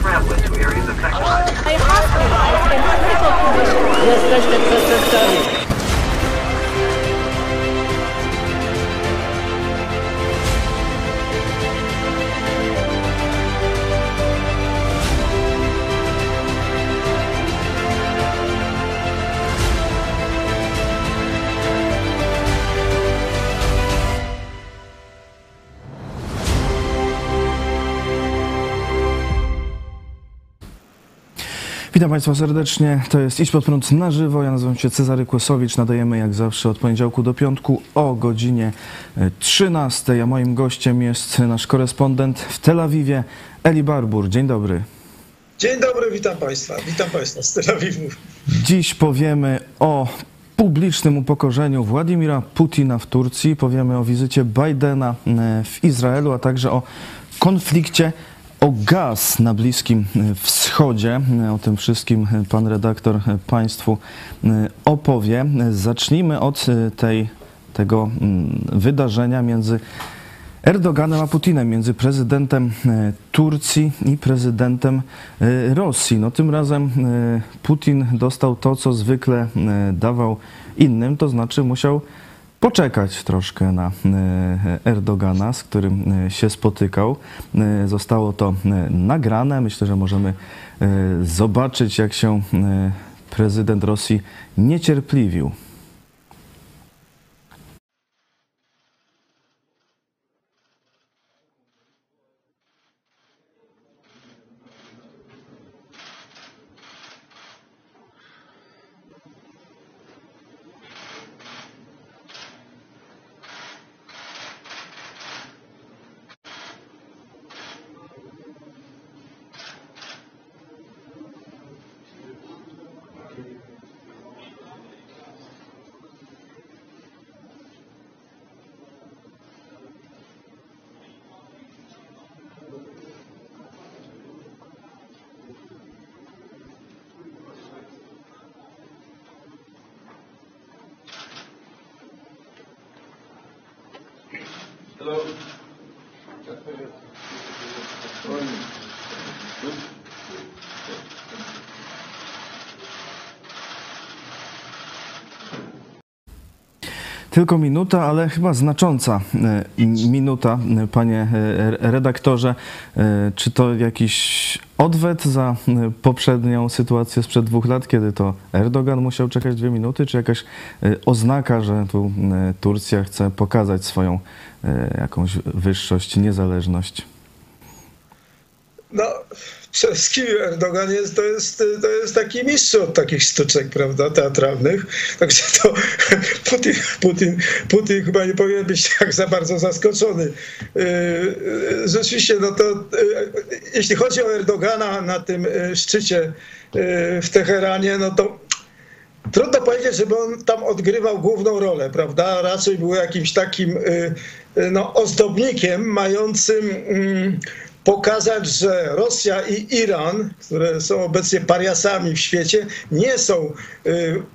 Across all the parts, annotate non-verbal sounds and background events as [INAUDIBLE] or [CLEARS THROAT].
travelers to areas affected by... A hospitalized in critical condition. Yes, yes, yes, yes, yes. Witam Państwa serdecznie. To jest Idź Pod Prąd na żywo. Ja nazywam się Cezary Kłosowicz. Nadajemy jak zawsze od poniedziałku do piątku o godzinie 13. A moim gościem jest nasz korespondent w Tel Awiwie, Eli Barbur. Dzień dobry. Dzień dobry, witam Państwa. Witam Państwa z Tel Awiwu. Dziś powiemy o publicznym upokorzeniu Władimira Putina w Turcji. Powiemy o wizycie Bidena e, w Izraelu, a także o konflikcie o gaz na Bliskim Wschodzie. O tym wszystkim pan redaktor Państwu opowie. Zacznijmy od tej, tego mm, wydarzenia między Erdoganem a Putinem, między prezydentem Turcji i prezydentem Rosji. No tym razem Putin dostał to, co zwykle dawał innym, to znaczy musiał poczekać troszkę na e, Erdogana, z którym e, się spotykał. E, zostało to nagrane. Myślę, że możemy zobaczyć, jak się prezydent Rosji niecierpliwił. Tylko minuta, ale chyba znacząca e, minuta, e, panie e, redaktorze. Czy to jakiś odwet za poprzednią sytuację sprzed dwóch lat, kiedy to Erdogan musiał czekać dwie minuty, czy jakaś oznaka, że tu Turcja chce pokazać swoją jakąś wyższość, niezależność? Wszystkim Erdogan jest, to jest, to jest taki mistrz od takich sztuczek, prawda, teatralnych. Także to [LAUGHS] Putin, Putin, Putin chyba nie powinien być tak za bardzo zaskoczony. Yy, rzeczywiście, no to yy, jeśli chodzi o Erdogana na tym szczycie w Teheranie, no to trudno powiedzieć, żeby on tam odgrywał główną rolę, prawda? Raczej był jakimś takim no, ozdobnikiem mającym mm, pokazać, że Rosja i Iran, które są obecnie pariasami w świecie, nie są y,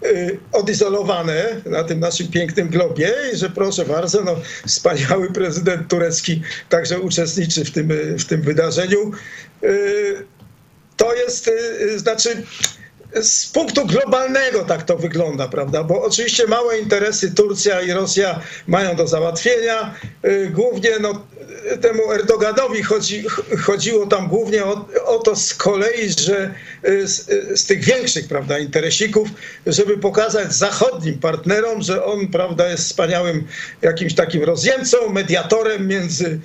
y, odizolowane na tym naszym pięknym globie i że proszę bardzo, no, wspaniały prezydent turecki także uczestniczy w tym, w tym wydarzeniu. Y, to jest, znaczy z punktu globalnego tak to wygląda, prawda? Bo oczywiście małe interesy Turcja i Rosja mają do załatwienia. Głównie no, temu Erdoganowi chodzi, chodziło tam głównie o, o, to z kolei, że y, z, y, z, tych większych prawda, interesików, żeby pokazać zachodnim partnerom, że on prawda, jest wspaniałym jakimś takim rozjemcą, mediatorem między y,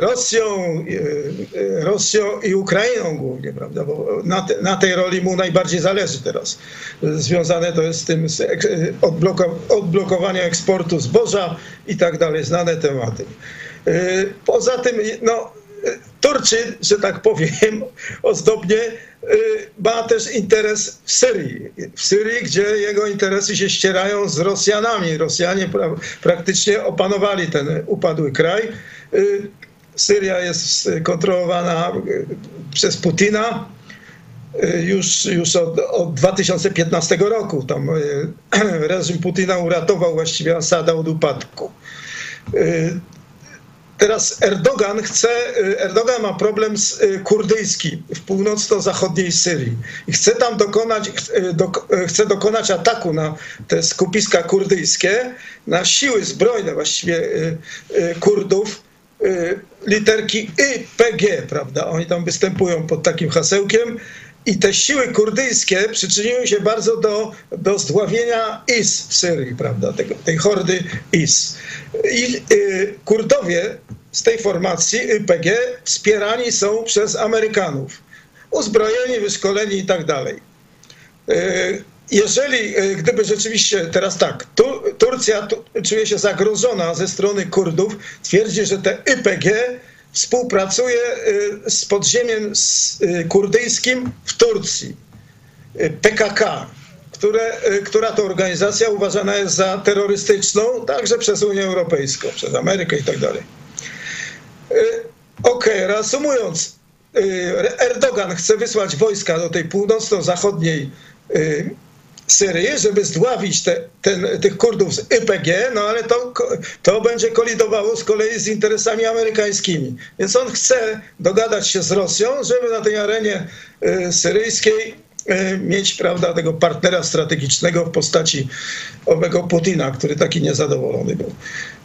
Rosją, Rosją i Ukrainą głównie, prawda, bo na, te, na tej roli mu najbardziej zależy teraz. Związane to jest z tym z odblokowania eksportu zboża i tak dalej, znane tematy. Y, poza tym, no, Turczyn, że tak powiem, [LAUGHS] ozdobnie y, ma też interes w Syrii. W Syrii, gdzie jego interesy się ścierają z Rosjanami. Rosjanie pra praktycznie opanowali ten upadły kraj. Y, Syria jest kontrolowana przez Putina już, już od, od 2015 roku. Tam [CLEARS THROAT] reżim Putina uratował właściwie Asada od upadku. teraz Erdogan chce, y, Erdogan ma problem z, y, kurdyjski w północno-zachodniej Syrii i chce tam dokonać, ch- y, dok, y, chce dokonać ataku na te skupiska kurdyjskie, na siły zbrojne właściwie y, y, Kurdów, y, literki YPG, prawda? Oni tam występują pod takim hasełkiem i te siły kurdyjskie przyczyniły się bardzo do, do zdławienia IS w Syrii, prawda? Tego, tej hordy IS. I y, Kurdowie z tej formacji YPG wspierani są przez Amerykanów. Uzbrojeni, wyszkoleni i tak dalej. Y, Jeżeli, y, gdyby rzeczywiście teraz tak, tu, Turcja tu, czuje się zagrożona ze strony Kurdów, twierdzi, że te YPG współpracuje y, z podziemiem y, kurdyjskim w Turcji. PKK, które, która to organizacja uważana jest za terrorystyczną także przez Unię Europejską, przez Amerykę i tak dalej. Okej, reasumując, y, Erdogan chce wysłać wojska do tej północno-zachodniej Syrii, żeby zdławić te, ten, tych Kurdów z YPG, no ale to, to będzie kolidowało z kolei z interesami amerykańskimi. Więc on chce dogadać się z Rosją, żeby na tej arenie y, syryjskiej y, mieć prawda, tego partnera strategicznego w postaci owego Putina, który taki niezadowolony był.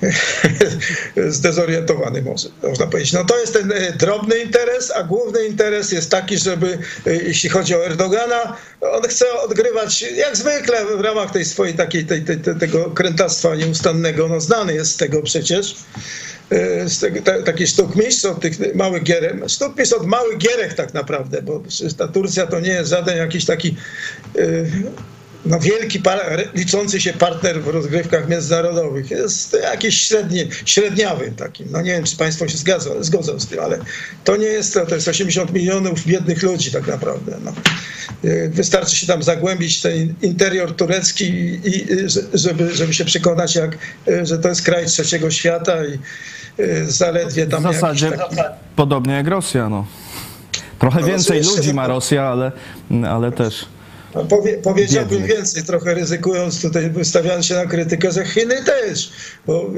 [LAUGHS] Zdezorientowany można powiedzieć. No to jest ten y, drobny interes, a główny interes jest taki, żeby, y, jeśli chodzi o Erdogana, on chce odgrywać, jak zwykle w ramach tej swojej takiej, tej, tej, tego krętactwa nieustannego, no znany jest z tego przecież, y, z tego, ta, taki sztukmistrz od tych małych gierek, sztukmistrz od małych gierek tak naprawdę, bo ta Turcja to nie jest żaden jakiś taki no wielki, liczący się partner w rozgrywkach międzynarodowych. Jest jakiś średni, średniawy taki. No nie wiem, czy państwo się zgadzą, zgodzą z tym, ale to nie jest to, to jest 80 milionów biednych ludzi tak naprawdę. No. Y, Wystarczy się tam zagłębić w ten interior turecki, i, że- żeby, żeby się przekonać, jak, y, że to jest kraj trzeciego świata i y, zaledwie W tam jakiś zasadzie taki- podobnie jak Rosja, no. Trochę No, więcej ludzi ma. Rosja, ale, ale też. No, Powie, powiedziałbym więcej, trochę ryzykując tutaj, wystawiając się na krytykę, że Chiny też, bo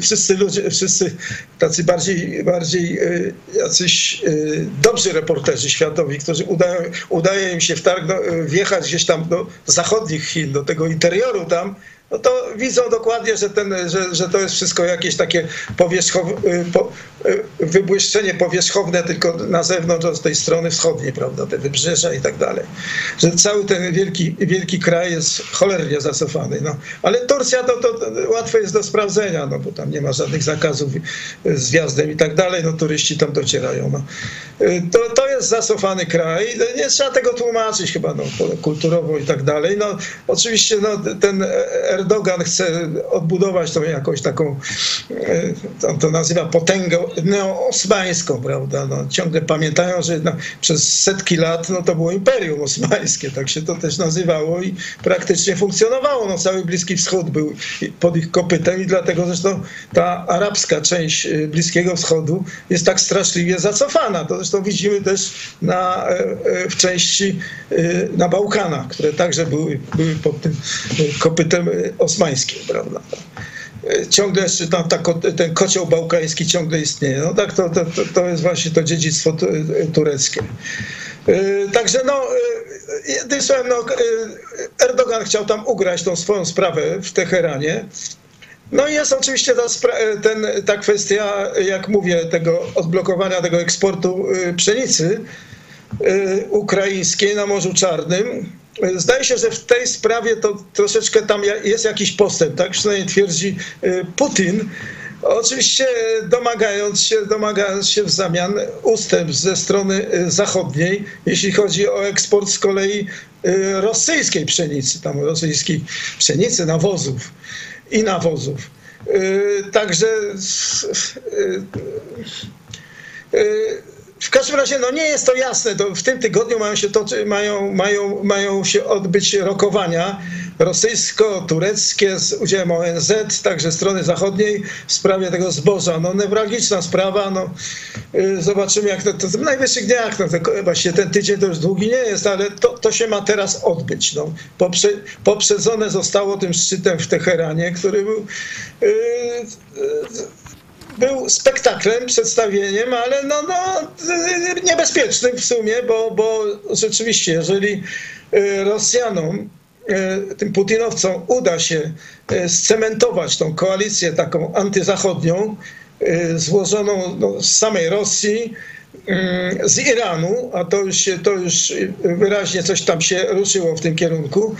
wszyscy ludzie, wszyscy tacy bardziej, bardziej y, jacyś y, dobrzy reporterzy światowi, którzy udają, udaje im się wtargnąć, wjechać gdzieś tam do zachodnich Chin, do tego interioru tam, no to widzą dokładnie, że, ten, że, że to jest wszystko jakieś takie powierzchow, po, wybłyszczenie powierzchowne tylko na zewnątrz od tej strony wschodniej, prawda, te wybrzeża i tak dalej. Że cały ten wielki, wielki kraj jest cholernie zacofany. No. Ale Turcja to, to, to łatwe jest do sprawdzenia, no bo tam nie ma żadnych zakazów z wjazdem i tak dalej, no turyści tam docierają. No. To, to jest zacofany kraj, nie trzeba tego tłumaczyć chyba no, kulturowo i tak dalej. No, oczywiście no, ten Erdogan chce odbudować tą jakąś taką, e, on to nazywa potęgę neoosmańską, prawda? No, ciągle pamiętają, że no, przez setki lat no, to było Imperium Osmańskie, tak się to też nazywało i praktycznie funkcjonowało. No, cały Bliski Wschód był pod ich kopytem i dlatego zresztą ta arabska część e, Bliskiego Wschodu jest tak straszliwie zacofana. To zresztą widzimy też na, e, e, w części e, na Bałkanach, które także były, były pod tym e, kopytem osmańskim, prawda? Ciągle jeszcze tam ta, ten kocioł bałkański ciągle istnieje. No tak, to, to, to, jest właśnie to dziedzictwo e, tureckie. E, Także no, e, jednym słowem, no, Erdogan chciał tam ugrać tą swoją sprawę w Teheranie. No i jest oczywiście ta, ten, ta kwestia, jak mówię, tego odblokowania tego eksportu pszenicy ukraińskiej na Morzu Czarnym. Y, Zdaje się, że w tej sprawie to troszeczkę tam jest jakiś postęp, tak przynajmniej twierdzi y, Putin. Oczywiście domagając się, domagając się w zamian ustęp ze strony y, zachodniej, jeśli chodzi o eksport z kolei y, rosyjskiej pszenicy, tam rosyjskiej pszenicy, nawozów i nawozów. Y, Także y, y, w każdym razie no nie jest to jasne. To w tym tygodniu mają się, toczy, mają, mają, mają się odbyć rokowania rosyjsko-tureckie z udziałem ONZ, także strony zachodniej w sprawie tego zboża. No newralgiczna sprawa. No, y, zobaczymy jak to, to w najwyższych dniach. No, to, właśnie ten tydzień to już długi nie jest, ale to, to się ma teraz odbyć. No. Poprze, poprzedzone zostało tym szczytem w Teheranie, który był y, y, był spektaklem, przedstawieniem, ale no, no, niebezpiecznym w sumie, bo, bo rzeczywiście, jeżeli y, Rosjanom, y, tym Putinowcom uda się y, scementować tą koalicję taką antyzachodnią, złożoną no, z samej Rosji, z Iranu, a to już, to już wyraźnie coś tam się ruszyło w tym kierunku.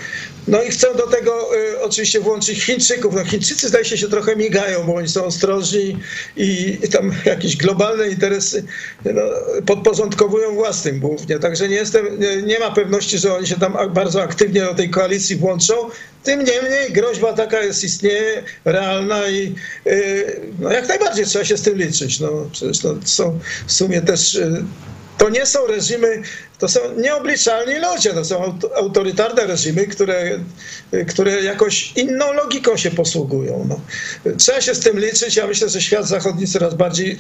No i chcą do tego y, oczywiście włączyć Chińczyków. No Chińczycy zdaje się się trochę migają, bo oni są ostrożni i, tam jakieś globalne interesy no, podporządkowują własnym głównie. Także nie, jestem, nie ma pewności, że oni się tam bardzo aktywnie do tej koalicji włączą. Tym niemniej groźba taka jest, istnieje, realna i yy, no jak najbardziej trzeba się z tym liczyć. No, przecież to są w sumie też yy, to nie są reżimy, to są nieobliczalni ludzie, to są autorytarne reżimy, które, które jakoś inną logiką się posługują. No. Trzeba się z tym liczyć. Ja myślę, że świat zachodni coraz bardziej,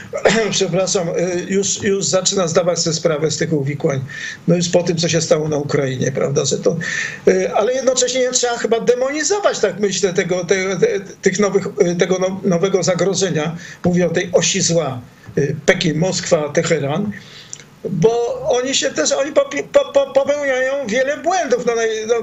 [CLEARS THROAT] przepraszam, już, już zaczyna zdawać sobie sprawę z tych uwikłań. No już po tym, co się stało na Ukrainie, prawda, że to, ale jednocześnie nie trzeba chyba demonizować, tak myślę, tego, te, te, tych nowych, tego no, nowego zagrożenia. Mówię o tej osi zła. Pekin, Moskwa, Teheran bo oni się też, oni popełniają wiele błędów. No, naj, no,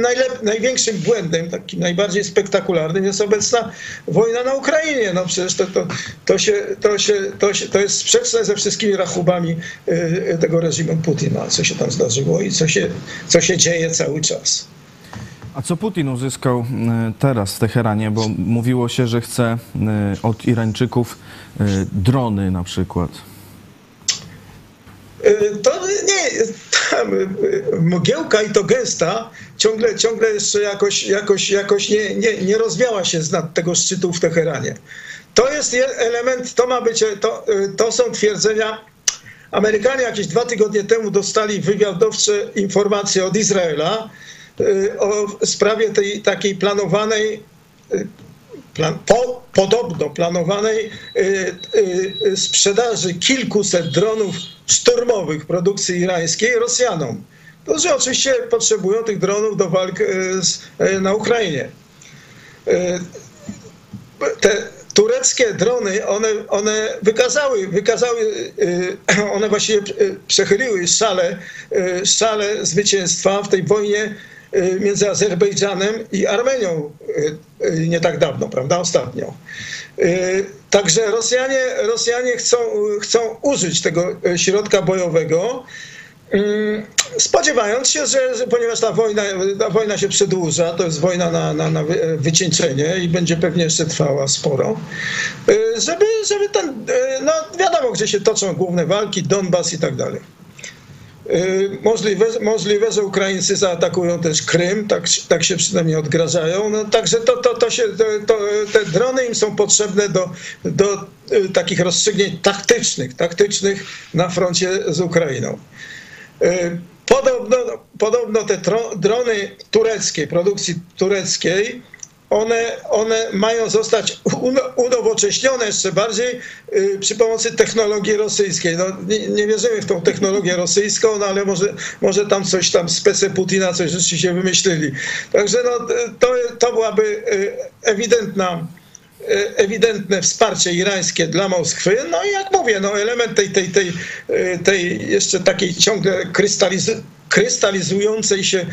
najlep, największym błędem, takim najbardziej spektakularnym jest obecna wojna na Ukrainie. No przecież to, to, to, się, to, się, to, się, to jest sprzeczne ze wszystkimi rachubami y, tego reżimu Putina, co się tam zdarzyło i co się, co się dzieje cały czas. A co Putin uzyskał y, teraz w Teheranie? Bo mówiło się, że chce y, od Irańczyków drony na przykład. Y, to nie, tam y, mgiełka i to gęsta ciągle, ciągle jeszcze jakoś, jakoś, jakoś nie, nie, nie rozwiała się z nad tego szczytu w Teheranie. To jest element, to ma być, to, y, to są twierdzenia. Amerykanie jakieś dwa tygodnie temu dostali wywiadowcze informacje od Izraela o sprawie tej takiej planowanej plan, po, podobno planowanej y, y, sprzedaży kilkuset dronów szturmowych produkcji irańskiej Rosjanom, którzy oczywiście potrzebują tych dronów do walk y, z, na Ukrainie. Te tureckie drony, one, one wykazały, wykazały, one właściwie przechyliły szale, szale zwycięstwa w tej wojnie Y, między Azerbejdżanem i Armenią y, y, nie tak dawno, prawda, ostatnio. Także Rosjanie, Rosjanie chcą, chcą użyć tego środka bojowego, spodziewając się, że, że ponieważ ta wojna, ta wojna się przedłuża, to jest wojna na, na, na wycieńczenie i będzie pewnie jeszcze trwała sporo, żeby, żeby ten, no wiadomo, gdzie się toczą główne walki, Donbas i tak dalej. Y, możliwe, możliwe, że Ukraińcy zaatakują też Krym, tak, tak się przynajmniej odgrażają. No, także to, to, to się, to, te drony im są potrzebne do, do y, takich rozstrzygnięć taktycznych, taktycznych na froncie z Ukrainą. Y, podobno, podobno te drony tureckiej, produkcji tureckiej, one, one mają zostać unowocześnione jeszcze bardziej y, przy pomocy technologii rosyjskiej. No, nie, nie, wierzymy w tą technologię rosyjską, no ale może, może tam coś tam z PC Putina coś rzeczywiście wymyślili. Także no, to, to byłaby y, ewidentna y, ewidentne wsparcie irańskie dla Moskwy. No i jak mówię, no element tej, tej, tej, tej jeszcze takiej ciągle krystaliz krystalizującej się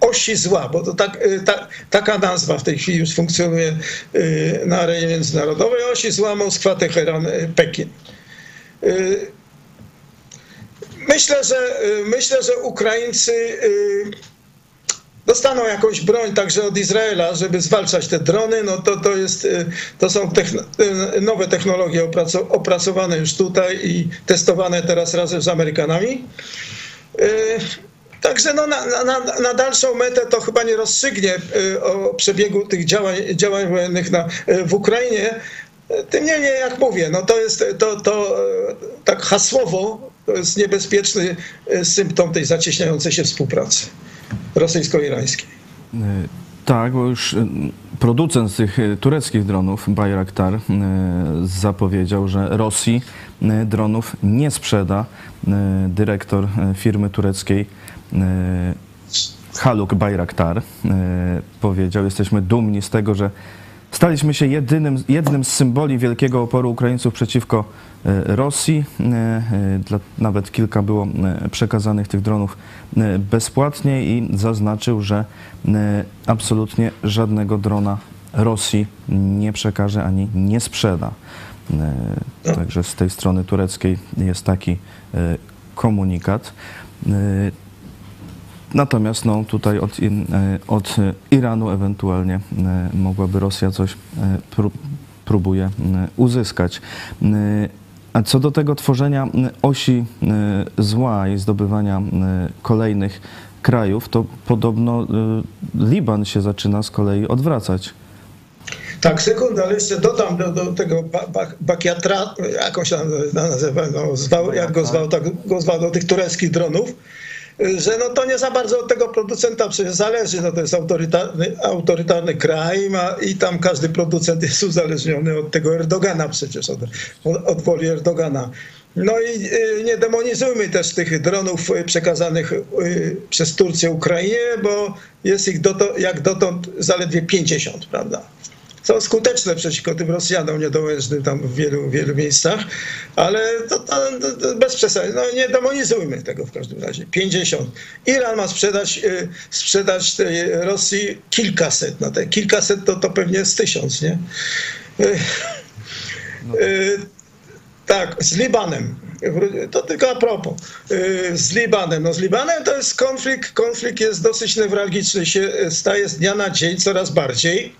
osi zła, bo to tak, y, ta, taka nazwa w tej chwili już funkcjonuje y, na arenie międzynarodowej. Osi zła Moskwa, Teheran, y, Pekin. Myślę, że myślę, że Ukraińcy dostaną jakąś broń także od Izraela, żeby zwalczać te drony. No to, to, jest, to są nowe technologie opracowane już tutaj i testowane teraz razem z Amerykanami. Także no na, na, na, dalszą metę to chyba nie rozstrzygnie y, o przebiegu tych działań, działań wojennych na, y, w Ukrainie. Tym niemniej, jak mówię, no to jest to, to y, tak hasłowo to jest niebezpieczny symptom tej zacieśniającej się współpracy rosyjsko-irańskiej. Tak, bo już producent tych tureckich dronów, Bayraktar, zapowiedział, że Rosji dronów nie sprzeda. Dyrektor firmy tureckiej Haluk Bayraktar e, powiedział, jesteśmy dumni z tego, że Staliśmy się jedynym, jednym z symboli wielkiego oporu Ukraińców przeciwko e, Rosji. E, e, Nawet kilka było e, przekazanych tych dronów e, bezpłatnie i zaznaczył, że e, absolutnie żadnego drona Rosji nie przekaże ani nie sprzeda. E, Także z tej strony tureckiej jest taki e, komunikat. Natomiast no, tutaj od, e, od Iranu ewentualnie e, mogłaby Rosja coś e, pró- próbuje uzyskać. A co do tego tworzenia osi zła i zdobywania kolejnych krajów, to podobno Liban się zaczyna z kolei odwracać. Tak, sekunda, ale jeszcze dodam do, do tego ba, ba, Bakiatra, jak on się nazywa, no, zwał, jak go zwał, tak go zwał do tych tureckich dronów, że no to nie za bardzo od tego producenta przecież zależy, no to jest autorytarny, autorytarny kraj ma, i tam każdy producent jest uzależniony od tego Erdogana przecież, od, od woli Erdogana. No i y, nie demonizujmy też tych dronów y, przekazanych y, przez Turcję Ukrainie, bo jest ich doto, jak dotąd zaledwie 50, prawda? Są skuteczne przeciwko tym Rosjanom niedołężnym tam w wielu, wielu miejscach, ale to, to, to bez przesady, no nie demonizujmy tego w każdym razie. 50. Iran ma sprzedać, y, sprzedać tej Rosji kilkaset, no te kilkaset to, to pewnie z tysiąc, nie? Y, y, tak, z Libanem. To tylko a propos. Z Libanem. No z Libanem to jest konflikt, konflikt jest dosyć newralgiczny, się staje z dnia na dzień coraz bardziej.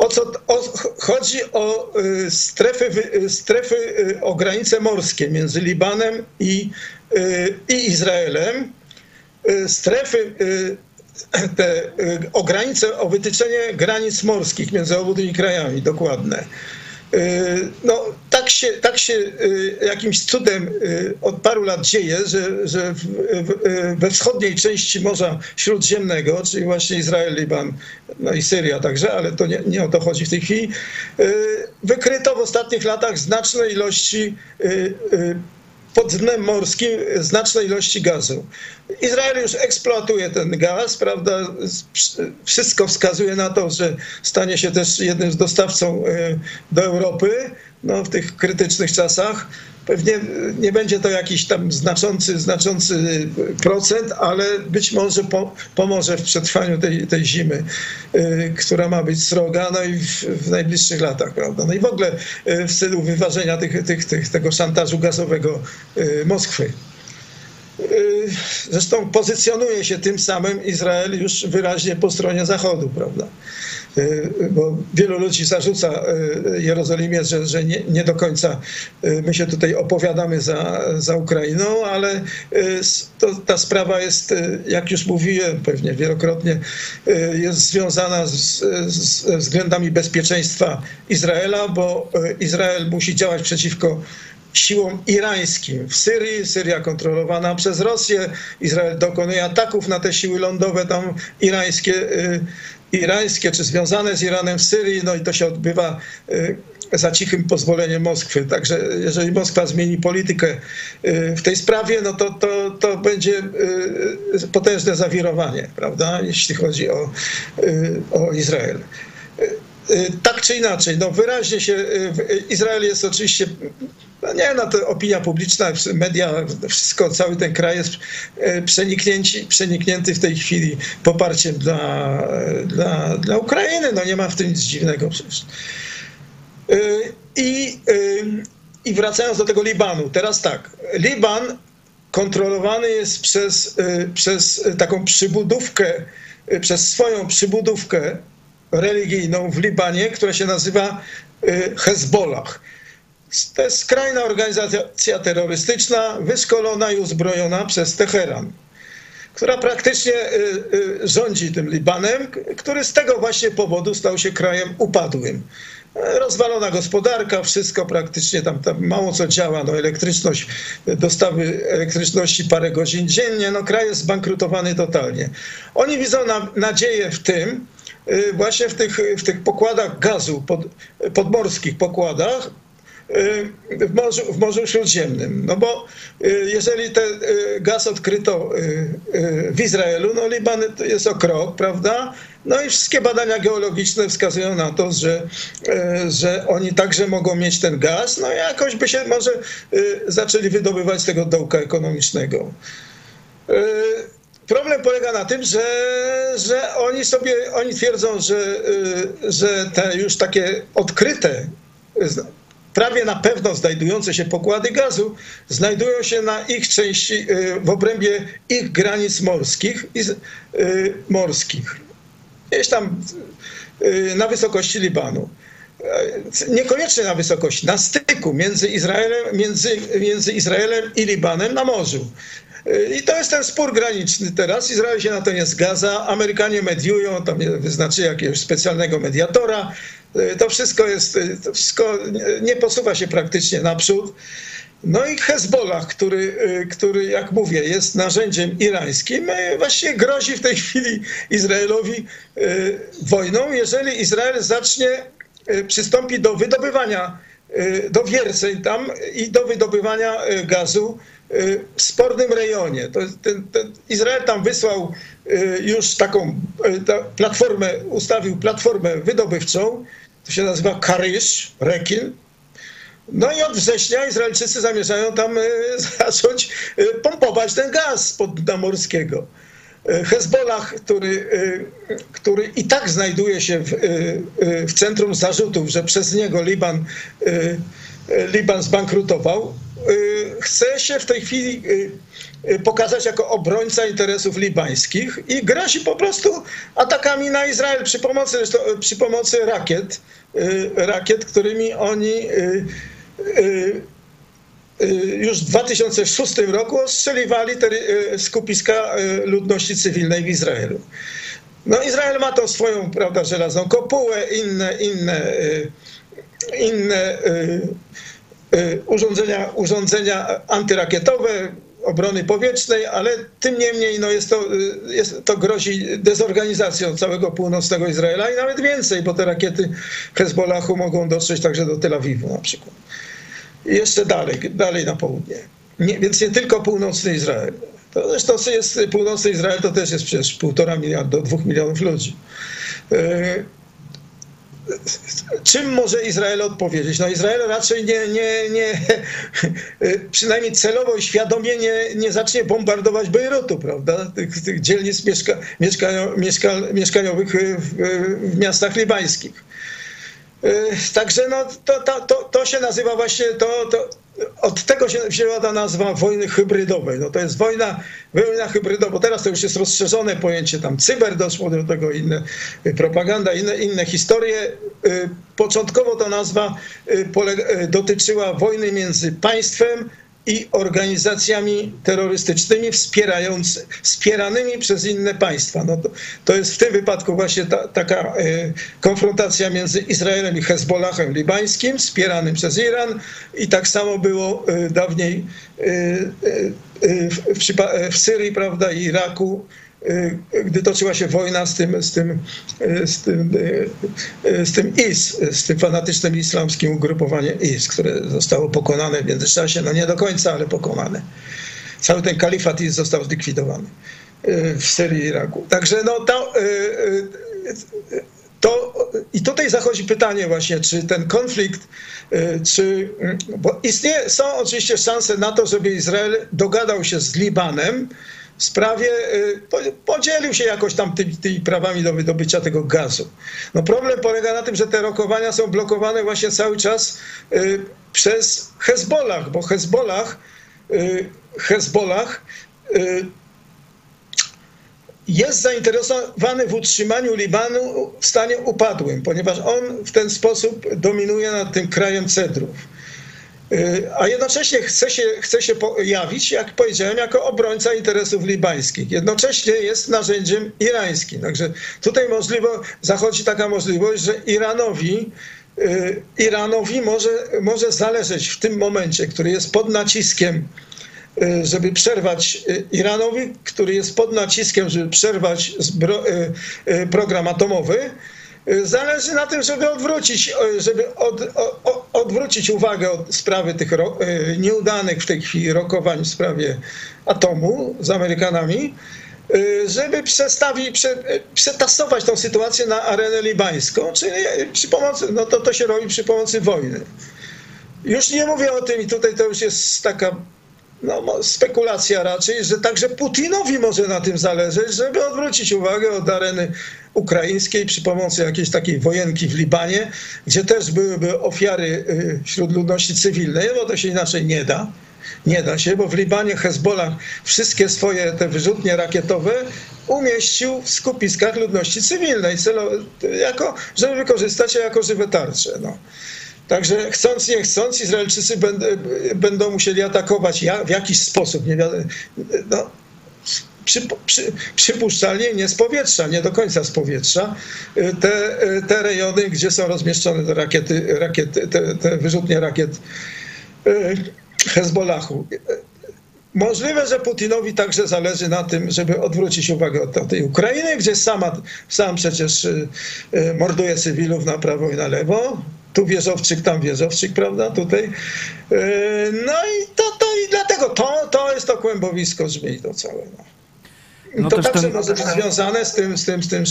O co o, chodzi o y, strefy, y, strefy y, o granice morskie między Libanem i, i Izraelem. Strefy [CLEARS THROAT] te, o granice, o wytyczenie granic morskich między obu tymi krajami, dokładne. Y, No, tak się, tak się y, jakimś cudem y, od paru lat dzieje, że, że w, we wschodniej części Morza Śródziemnego, czyli właśnie Izrael, Liban, no i Syria także, ale to nie, nie o to chodzi w tej chwili, wykryto w ostatnich latach znaczne ilości pod dnem morskim znaczne ilości gazu. Izrael już eksploatuje ten gaz, prawda? Wszystko wskazuje na to, że stanie się też jednym z dostawcą e, do Europy no, w tych krytycznych czasach. Pewnie nie będzie to jakiś tam znaczący, znaczący procent, ale być może po, pomoże w przetrwaniu tej, tej zimy, y, która ma być sroga, no i w, w najbliższych latach, prawda? No i w ogóle y, w celu wyważenia tych, tych, tych, tego szantażu gazowego y, Moskwy. Y, Zresztą pozycjonuje się tym samym Izrael już wyraźnie po stronie Zachodu, prawda? Y, Bo wielu ludzi zarzuca y, Jerozolimie, że, że nie, nie do końca my się tutaj opowiadamy za, za Ukrainą, ale to, ta sprawa jest, jak już mówiłem pewnie wielokrotnie, jest związana z, z, względami bezpieczeństwa Izraela, bo Izrael musi działać przeciwko siłom irańskim w Syrii. Syria kontrolowana przez Rosję. Izrael dokonuje ataków na te siły lądowe tam irańskie, y, irańskie czy związane z Iranem w Syrii. No i to się odbywa y, za cichym pozwoleniem Moskwy. Także jeżeli Moskwa zmieni politykę y, w tej sprawie, no to, to, to będzie potężne zawirowanie, prawda, jeśli chodzi o, o Izrael. Y, Tak czy inaczej, no wyraźnie się, y, Izrael jest oczywiście, no nie no to opinia publiczna, media, wszystko, cały ten kraj jest y, przeniknięci, przeniknięty w tej chwili poparciem dla, dla, dla Ukrainy, no nie ma w tym nic dziwnego przecież. I, I wracając do tego Libanu, teraz tak, Liban kontrolowany jest przez, przez taką przybudówkę, przez swoją przybudówkę religijną w Libanie, która się nazywa y, Hezbollah. To jest skrajna organizacja terrorystyczna, wyszkolona i uzbrojona przez Teheran, która praktycznie y, y, rządzi tym Libanem, który z tego właśnie powodu stał się krajem upadłym. Rozwalona gospodarka, wszystko praktycznie tam, tam mało co działa, no elektryczność, dostawy elektryczności parę godzin dziennie, no kraj jest zbankrutowany totalnie. Oni widzą na, nadzieję w tym, właśnie w tych, w tych pokładach gazu, pod, podmorskich pokładach, y, w Morzu, w Morzu Śródziemnym. No bo y, jeżeli ten gaz odkryto w Izraelu, no Liban jest o krok, prawda? No i wszystkie badania geologiczne wskazują na to, że, że oni także mogą mieć ten gaz, no i jakoś by się może zaczęli wydobywać z tego dołka ekonomicznego. Problem polega na tym, że, że oni sobie, oni twierdzą, że, y, że te już takie odkryte, prawie na pewno znajdujące się pokłady gazu, znajdują się na ich części, y, w obrębie ich granic morskich, y, morskich. Gdzieś tam na wysokości Libanu. Niekoniecznie na wysokości, na styku między Izraelem, między, między Izraelem i Libanem na morzu. I to jest ten spór graniczny teraz. Izrael się na to nie zgadza. Amerykanie mediują, tam wyznaczy jakiegoś specjalnego mediatora. To wszystko jest, to wszystko nie posuwa się praktycznie naprzód. No i Hezbollah, który, który, jak mówię, jest narzędziem irańskim, właściwie grozi w tej chwili Izraelowi wojną, jeżeli Izrael zacznie, przystąpi do wydobywania, do wierceń tam i do wydobywania gazu w spornym rejonie. To, ten, ten Izrael tam wysłał y, już taką y, platformę, ustawił platformę wydobywczą, to się nazywa Karysz, Rekin. No i od września Izraelczycy zamierzają tam y, [LAUGHS] zacząć pompować ten gaz podnamorskiego. Hezbollah, który, który i tak znajduje się w, w centrum zarzutów, że przez niego Liban, Liban zbankrutował, chce się w tej chwili y, y, pokazać jako obrońca interesów libańskich i grozi po prostu atakami na Izrael przy pomocy, przy pomocy rakiet, rakiet, którymi oni już w 2006 roku ostrzeliwali te skupiska ludności cywilnej w Izraelu. No Izrael ma tą swoją, prawda, żelazną kopułę, inne, inne, inne Y, urządzenia, urządzenia antyrakietowe, obrony powietrznej, ale tym niemniej no jest to, y, jest, to grozi dezorganizacją całego północnego Izraela i nawet więcej, bo te rakiety Hezbollahu mogą dotrzeć także do Tel Awiwu na przykład. I jeszcze dalej, dalej na południe. Nie, więc nie tylko północny Izrael. To zresztą jest północny Izrael, to też jest przecież półtora miliarda do dwóch milionów ludzi. Y, czym może Izrael odpowiedzieć? No Izrael raczej nie, nie, nie [LAUGHS] przynajmniej celowo i świadomie nie, nie zacznie bombardować Bejrutu, prawda? Tych, tych dzielnic mieszka, mieszka, mieszkaniowych w, w miastach libańskich. Także no, to, to, to, to się nazywa właśnie, to, to, od tego się wzięła ta nazwa wojny hybrydowej. No to jest wojna, wojna hybrydowa, bo teraz to już jest rozszerzone pojęcie, tam cyber doszło do tego, inne propaganda, inne, inne historie. Y, początkowo ta nazwa dotyczyła wojny między państwem i organizacjami terrorystycznymi wspierając, wspieranymi przez inne państwa. No to, to jest w tym wypadku właśnie ta, taka e, konfrontacja między Izraelem i Hezbollahem libańskim, wspieranym przez Iran i tak samo było e, dawniej e, w, w, w Syrii prawda, i Iraku Y, gdy toczyła się wojna z tym, z tym, y, z tym, y, z tym IS, z tym fanatycznym islamskim ugrupowaniem IS, które zostało pokonane w międzyczasie, no nie do końca, ale pokonane. Cały ten kalifat IS został zlikwidowany w Syrii i Iraku. Także no to, to i tutaj zachodzi pytanie właśnie, czy ten konflikt, czy, bo istnieje, są oczywiście szanse na to, żeby Izrael dogadał się z Libanem, w sprawie, y, podzielił się jakoś tam tymi, tymi, prawami do wydobycia tego gazu. No problem polega na tym, że te rokowania są blokowane właśnie cały czas y, przez Hezbollah, bo Hezbollah, y, Hezbollah jest zainteresowany w utrzymaniu Libanu w stanie upadłym, ponieważ on w ten sposób dominuje nad tym krajem cedrów. Y, a jednocześnie chce się, chce się pojawić, jak powiedziałem, jako obrońca interesów libańskich. Jednocześnie jest narzędziem irańskim. Także tutaj możliwe, zachodzi taka możliwość, że Iranowi, y, Iranowi może, może zależeć w tym momencie, który jest pod naciskiem, y, żeby przerwać Iranowi, który jest pod naciskiem, żeby przerwać program atomowy, zależy na tym, żeby odwrócić, y, żeby od, o, odwrócić uwagę od sprawy tych ro, y, nieudanych w tej chwili rokowań w sprawie atomu z Amerykanami, żeby przestawić, prze, przetasować tą sytuację na arenę libańską, czyli przy pomocy, no to, to się robi przy pomocy wojny. Już nie mówię o tym i tutaj to już jest taka no, spekulacja raczej, że także Putinowi może na tym zależeć, żeby odwrócić uwagę od areny ukraińskiej przy pomocy jakiejś takiej wojenki w Libanie, gdzie też byłyby ofiary y, wśród ludności cywilnej, bo to się inaczej nie da. Nie da się, bo w Libanie Hezbollah wszystkie swoje te wyrzutnie rakietowe umieścił w skupiskach ludności cywilnej, celo, jako, żeby wykorzystać je jako żywe tarcze. No. Także chcąc, nie chcąc, Izraelczycy będą musieli atakować w jakiś sposób. Nie wiadomo, no, przy, przy, przypuszczalnie nie z powietrza, nie do końca z powietrza, te, te rejony, gdzie są rozmieszczone te rakiety, rakiety te, te wyrzutnie rakiet e, Hezbollahu. Możliwe, że Putinowi także zależy na tym, żeby odwrócić uwagę od tej Ukrainy, gdzie sama, sam przecież e, morduje cywilów na prawo i na lewo tu wieżowczyk, tam wieżowczyk, prawda, tutaj. E, no i to, to i dlatego to, to jest to kłębowisko żmii to całe. No. No to także ten... może być związane z tym, z, tym, z, tym,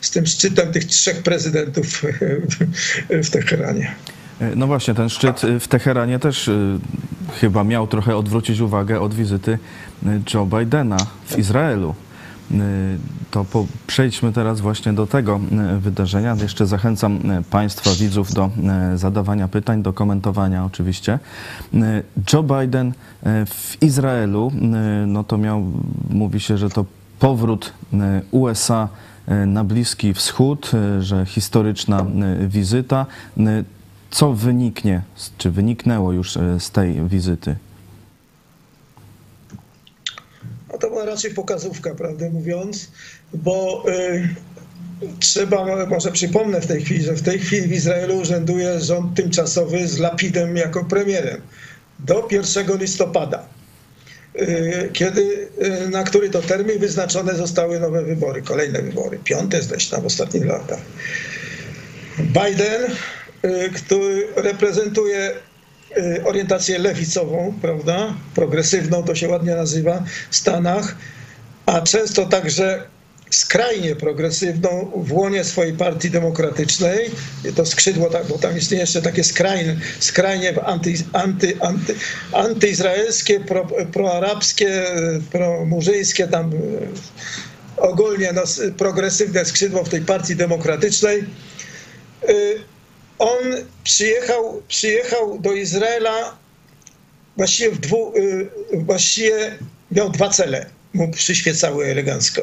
z tym szczytem tych trzech prezydentów [LAUGHS] w Teheranie. E, no właśnie, ten szczyt w Teheranie też chyba miał trochę odwrócić uwagę od wizyty Joe Bidena w Izraelu. Y, to po, przejdźmy teraz właśnie do tego y, wydarzenia. Jeszcze zachęcam y, Państwa, widzów do zadawania pytań, do komentowania oczywiście. Joe Biden w Izraelu, no to miał, mówi się, że to powrót USA na Bliski Wschód, że historyczna wizyta. Co wyniknie, czy wyniknęło już z tej wizyty? No to była raczej pokazówka, prawdę mówiąc, bo y, trzeba, może przypomnę w tej chwili, że w tej chwili w Izraelu urzęduje rząd tymczasowy z Lapidem jako premierem do 1 listopada, y, kiedy, y, na który to termin wyznaczone zostały nowe wybory, kolejne wybory, piąte zresztą w ostatnich latach. Biden, y, który reprezentuje orientację lewicową, prawda, progresywną to się ładnie nazywa w Stanach, a często także skrajnie progresywną w łonie swojej partii demokratycznej. To skrzydło, tak, bo tam istnieje jeszcze takie skrajne, skrajnie anty, anty, anty, antyizraelskie, pro, proarabskie, promurzyńskie, tam y, ogólnie no, progresywne skrzydło w tej partii demokratycznej. Y, on przyjechał, przyjechał do Izraela właściwie, w dwu, y, właściwie miał dwa cele, mu przyświecały elegancko.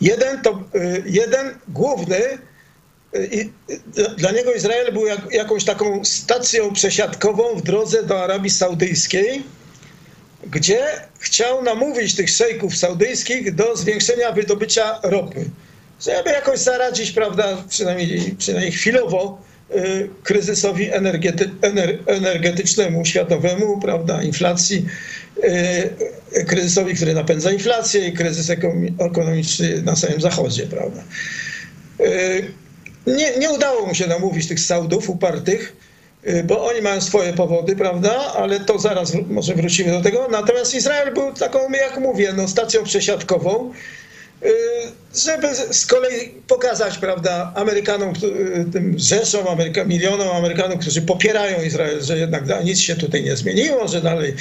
Jeden, to, y, jeden główny, y, dla niego Izrael był jak, jakąś taką stacją przesiadkową w drodze do Arabii Saudyjskiej, gdzie chciał namówić tych szejków saudyjskich do zwiększenia wydobycia ropy, żeby jakoś zaradzić, prawda, przynajmniej, przynajmniej chwilowo, kryzysowi energety, energetycznemu światowemu, prawda, inflacji, y, kryzysowi, który napędza inflację i kryzys ekonomiczny na samym zachodzie, prawda. Y, nie, nie udało mu się namówić tych Saudów upartych, bo oni mają swoje powody, prawda, ale to zaraz może wrócimy do tego. Natomiast Izrael był taką, jak mówię, no, stacją przesiadkową, Y, żeby z kolei pokazać, prawda, Amerykanom, y, tym rzeszom, Ameryka, milionom Amerykanów, którzy popierają Izrael, że jednak nic się tutaj nie zmieniło, że dalej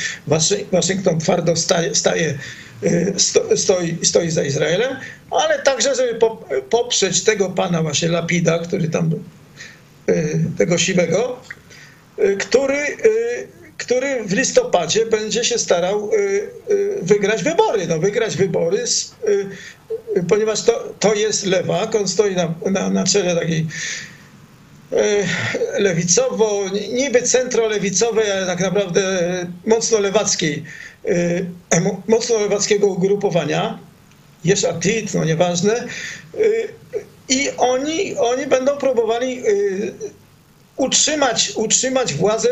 Waszyngton twardo staje, staje y, stoi, stoi za Izraelem, ale także, żeby poprzeć tego pana właśnie Lapida, który tam, tego siwego, który który w listopadzie będzie się starał wygrać wybory. No, wygrać wybory ponieważ to, to jest lewak, on stoi na, na, na czele takiej e, lewicowo, niby centrolewicowej, ale tak naprawdę mocno lewackiej, e, mocno lewackiego ugrupowania, Jesh Atit, no nieważne, e, i oni, oni będą próbowali utrzymać, utrzymać władzę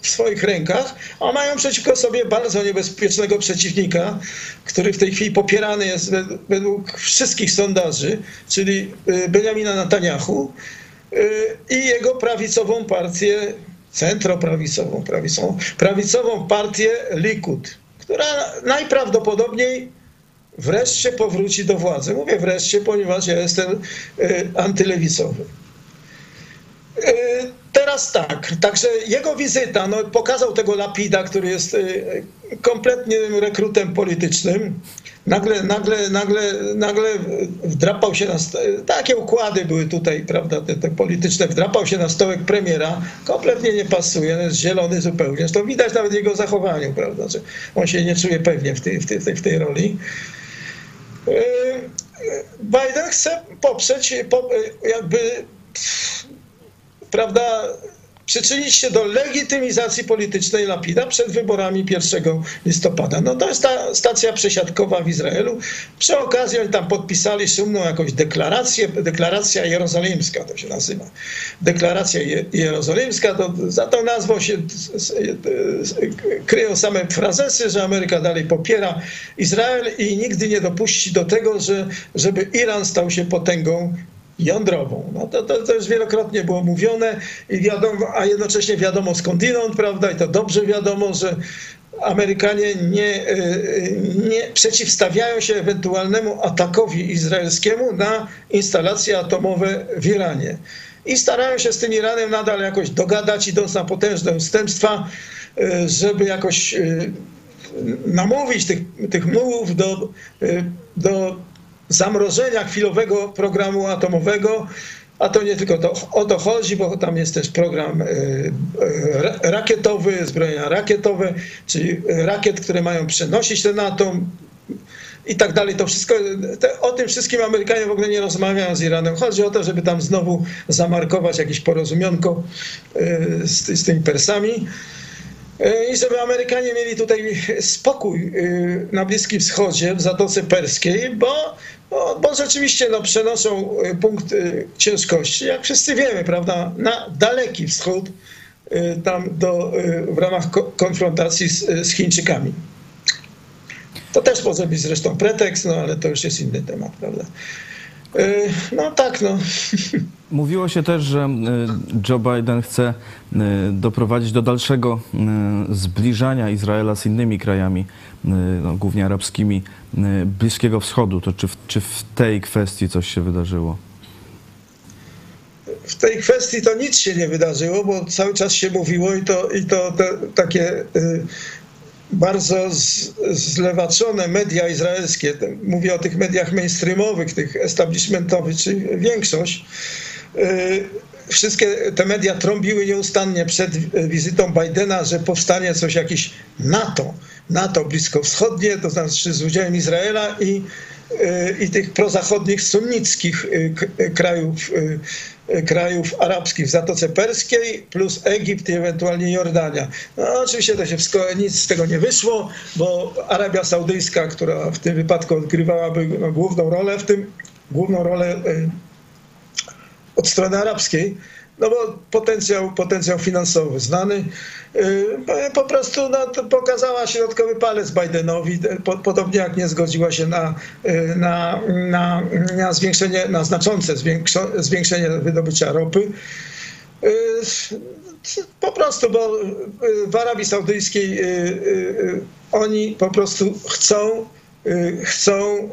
w swoich rękach, a mają przeciwko sobie bardzo niebezpiecznego przeciwnika, który w tej chwili popierany jest według wszystkich sondaży, czyli y, Benjamina Netanyahu y, i jego prawicową partię, centroprawicową, prawicową, prawicową partię Likud, która najprawdopodobniej wreszcie powróci do władzy. Mówię wreszcie, ponieważ ja jestem y, antylewicowy. Teraz tak, także jego wizyta, no, pokazał tego Lapida, który jest y, kompletnym rekrutem politycznym. Nagle, nagle, nagle, nagle wdrapał się na. Takie układy były tutaj, prawda, te, te polityczne. Wdrapał się na stołek premiera. Kompletnie nie pasuje, jest zielony zupełnie. To widać nawet w jego zachowaniu, prawda, że on się nie czuje pewnie w tej, w tej, w tej roli. Y, Biden chce poprzeć, jakby prawda, przyczynić się do legitymizacji politycznej Lapida przed wyborami 1 listopada. No to jest ta stacja przesiadkowa w Izraelu. Przy okazji oni tam podpisali szumną jakąś deklarację, deklaracja jerozolimska to się nazywa. Deklaracja jerozolimska, to za tą nazwą się kryją same frazesy, że Ameryka dalej popiera Izrael i nigdy nie dopuści do tego, że, żeby Iran stał się potęgą jądrową. No to, to, to już wielokrotnie było mówione, i wiadomo, a jednocześnie wiadomo skądinąd, prawda, i to dobrze wiadomo, że Amerykanie nie, e, nie przeciwstawiają się ewentualnemu atakowi izraelskiemu na instalacje atomowe w Iranie. I starają się z tym Iranem nadal jakoś dogadać, idąc na potężne ustępstwa, e, żeby jakoś namówić tych, tych mułów do, do zamrożenia chwilowego programu atomowego, a to nie tylko to, o to chodzi, bo tam jest też program e, e, rakietowy, zbrojenia rakietowe, czyli rakiet, które mają przenosić ten atom i tak dalej. To wszystko, te, o tym wszystkim Amerykanie w ogóle nie rozmawiają z Iranem. Chodzi o to, żeby tam znowu zamarkować jakieś porozumionko e, z, z tymi Persami. I żeby Amerykanie mieli tutaj spokój na Bliskim Wschodzie, w Zatoce Perskiej, bo bo, bo rzeczywiście no, przenoszą punkt ciężkości, jak wszyscy wiemy, prawda, na daleki wschód, tam do, w ramach konfrontacji z, z Chińczykami. To też może być zresztą pretekst, no ale to już jest inny temat, prawda. No tak, no. [LAUGHS] Mówiło się też, że Joe Biden chce doprowadzić do dalszego zbliżania Izraela z innymi krajami, no, głównie arabskimi, Bliskiego Wschodu. To czy w, czy w tej kwestii coś się wydarzyło? w tej kwestii to nic się nie wydarzyło, bo cały czas się mówiło i to, i to te, takie y, bardzo zlewaczone media izraelskie, mówię o tych mediach mainstreamowych, tych establishmentowych, czyli większość, y, wszystkie te media trąbiły nieustannie przed wizytą Bidena, że powstanie coś, jakiś NATO, NATO bliskowschodnie, to znaczy z udziałem Izraela i, y, i tych prozachodnich sunnickich y, krajów, krajów arabskich w Zatoce Perskiej, plus Egipt i ewentualnie Jordania. No, oczywiście to się wszystko, nic z tego nie wyszło, bo Arabia Saudyjska, która w tym wypadku odgrywałaby no, główną rolę w tym, główną rolę od strony arabskiej, no bo potencjał, potencjał finansowy znany. Y, po prostu no, pokazała środkowy palec Bidenowi, podobnie jak nie zgodziła się na, y, na, na, na zwiększenie, na znaczące zwiększenie wydobycia ropy. Y, po prostu, bo w Arabii Saudyjskiej oni po prostu chcą, chcą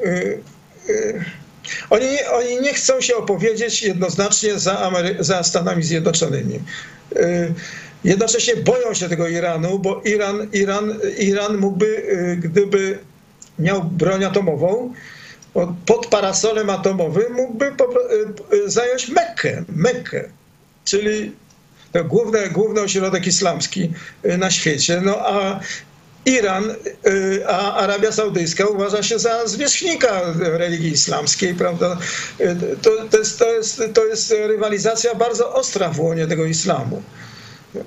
oni, oni nie chcą się opowiedzieć jednoznacznie za, Amery za Stanami Zjednoczonymi. Y, jednocześnie boją się tego Iranu, bo Iran, Iran, Iran mógłby, y, gdyby miał broń atomową, pod parasolem atomowym mógłby y, zająć Mekkę, Mekkę czyli główny, główny ośrodek islamski na świecie. No a Iran, y, a Arabia Saudyjska uważa się za zwierzchnika religii islamskiej, prawda? Y, to, to, jest, to, jest, to jest rywalizacja bardzo ostra w łonie tego islamu.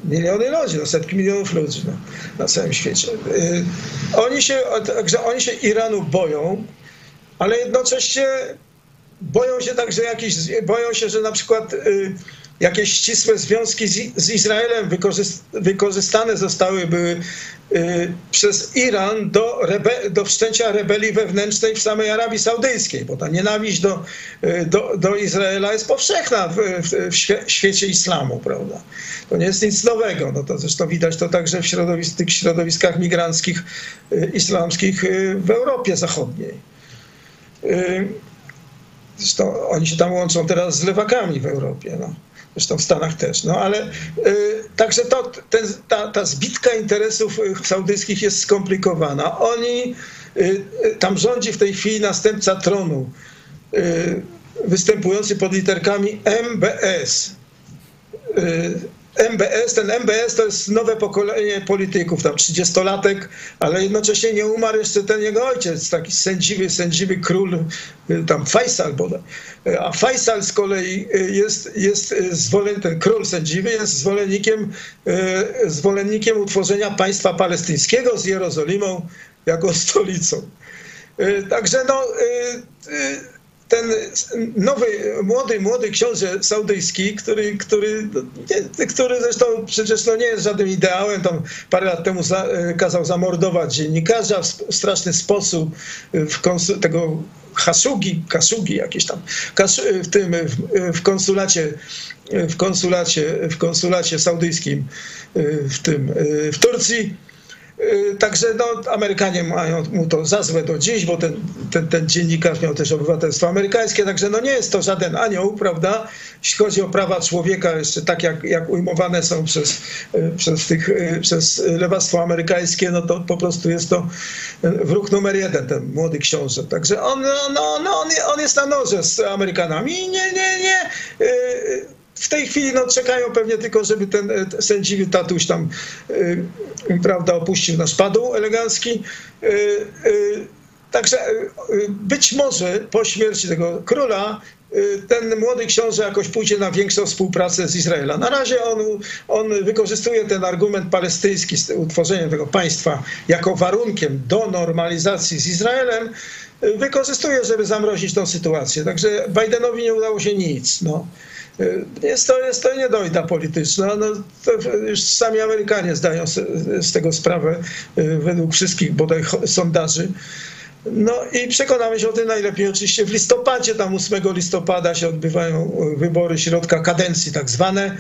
Miliony ludzi, no setki milionów ludzi no, na całym świecie. Y, oni się, także oni się Iranu boją, ale jednocześnie boją się także jakiś, boją się, że na przykład jakieś ścisłe związki z, Izraelem wykorzyst, wykorzystane zostały były przez Iran do, rebe, do wszczęcia rebelii wewnętrznej w samej Arabii Saudyjskiej, bo ta nienawiść do, y, do, do Izraela jest powszechna w, w, w świe, świecie islamu, prawda? To nie jest nic nowego. No to zresztą widać to także w środowisk, tych środowiskach migranckich y, islamskich y, w Europie Zachodniej. Zresztą oni się tam łączą teraz z lewakami w Europie. No. Zresztą w Stanach też. No ale y, także to, ten, ta, ta zbitka interesów y, saudyjskich jest skomplikowana. Oni, y, y, tam rządzi w tej chwili następca tronu, y, występujący pod literkami MBS. Y, MBS, ten MBS to jest nowe pokolenie polityków, tam 30-latek, ale jednocześnie nie umarł jeszcze ten jego ojciec, taki sędziwy, sędziwy król, y, tam Faisal bodaj. Y, A Faisal z kolei y, jest, jest zwolen, ten król sędziwy jest zwolennikiem, zwolennikiem utworzenia państwa palestyńskiego z Jerozolimą jako [LAUGHS] stolicą. Także no, ten nowy, młody, młody książę saudyjski, który, który, który zresztą przecież no nie jest żadnym ideałem, tam parę lat temu za, kazał zamordować dziennikarza w straszny sposób, w konsu, tego Hasugi, Kasugi jakieś tam, w tym, w konsulacie, w konsulacie, w konsulacie saudyjskim w tym, w Turcji. Y, także no, Amerykanie mają mu to za złe do dziś, bo ten, ten, ten dziennikarz miał też obywatelstwo amerykańskie, także no nie jest to żaden anioł, prawda? Jeśli chodzi o prawa człowieka, jeszcze tak jak, jak ujmowane są przez, y, przez, tych, y, przez lewactwo amerykańskie, no to po prostu jest to wróg numer jeden, ten młody książę. Także on, no, no, no on, on jest na noże z Amerykanami i nie, nie, nie w tej chwili no, czekają pewnie tylko, żeby ten e, sędziwy tatuś tam, y, prawda, opuścił nasz padł elegancki. Y, y, także być może po śmierci tego króla ten młody książę jakoś pójdzie na większą współpracę z Izraelem. Na razie on, on wykorzystuje ten argument palestyński z utworzeniem tego państwa jako warunkiem do normalizacji z Izraelem, wykorzystuje, żeby zamrozić tą sytuację. Także Bidenowi nie udało się nic. No. Jest to, jest to niedojda polityczna. No, już sami Amerykanie zdają z tego sprawę y, według wszystkich bodaj sondaży. No i przekonamy się o tym najlepiej oczywiście w listopadzie, tam 8 listopada się odbywają wybory środka kadencji tak zwane.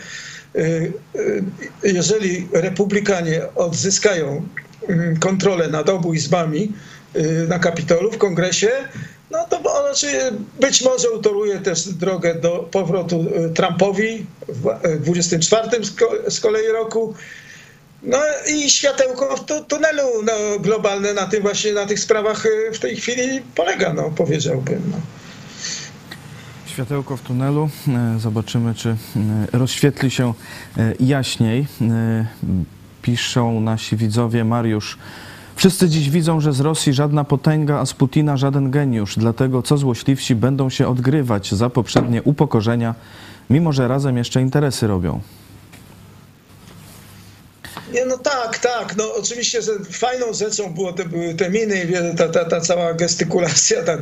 Jeżeli republikanie odzyskają kontrolę nad obu izbami na Kapitolu w kongresie, no to znaczy być może utoruje też drogę do powrotu y, Trumpowi w 24 y, z kolei roku. No i światełko w tunelu no, globalne na tym właśnie, na tych sprawach y, w tej chwili polega, no powiedziałbym. No. Światełko w tunelu. E, zobaczymy, czy e, rozświetli się e, jaśniej. Piszą nasi widzowie Mariusz Wszyscy dziś widzą, że z Rosji żadna potęga, a z Putina żaden geniusz. Dlatego co złośliwsi będą się odgrywać za poprzednie upokorzenia, mimo że razem jeszcze interesy robią. Nie, no tak, tak. No oczywiście, że fajną rzeczą było te, były te miny i ta, ta, ta cała gestykulacja [LAUGHS] ta,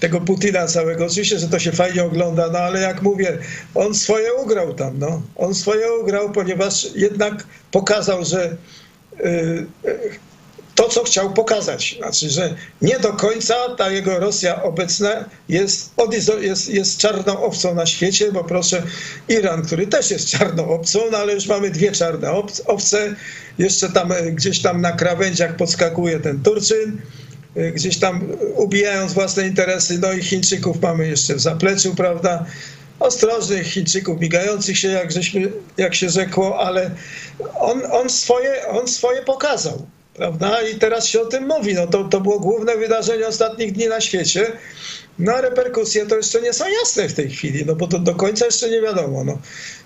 tego Putina całego. Oczywiście, że to się fajnie ogląda, no ale jak mówię, on swoje ugrał tam, no. On swoje ugrał, ponieważ jednak pokazał, że yy, to, co chciał pokazać. Znaczy, że nie do końca ta jego Rosja obecna jest, jest, jest czarną owcą na świecie, bo proszę, Iran, który też jest czarną owcą, no ale już mamy dwie czarne owce. Jeszcze tam e, gdzieś tam na krawędziach podskakuje ten Turczyn, e, gdzieś tam ubijając własne interesy. No i Chińczyków mamy jeszcze w zapleczu, prawda? ostrożnych Chińczyków, migających się, jak, żeśmy, jak się rzekło, ale on, on, swoje, on swoje pokazał prawda? I teraz się o tym mówi. No to, to było główne wydarzenie ostatnich dni na świecie. No a reperkusje to jeszcze nie są jasne w tej chwili, no bo to do końca jeszcze nie wiadomo. No.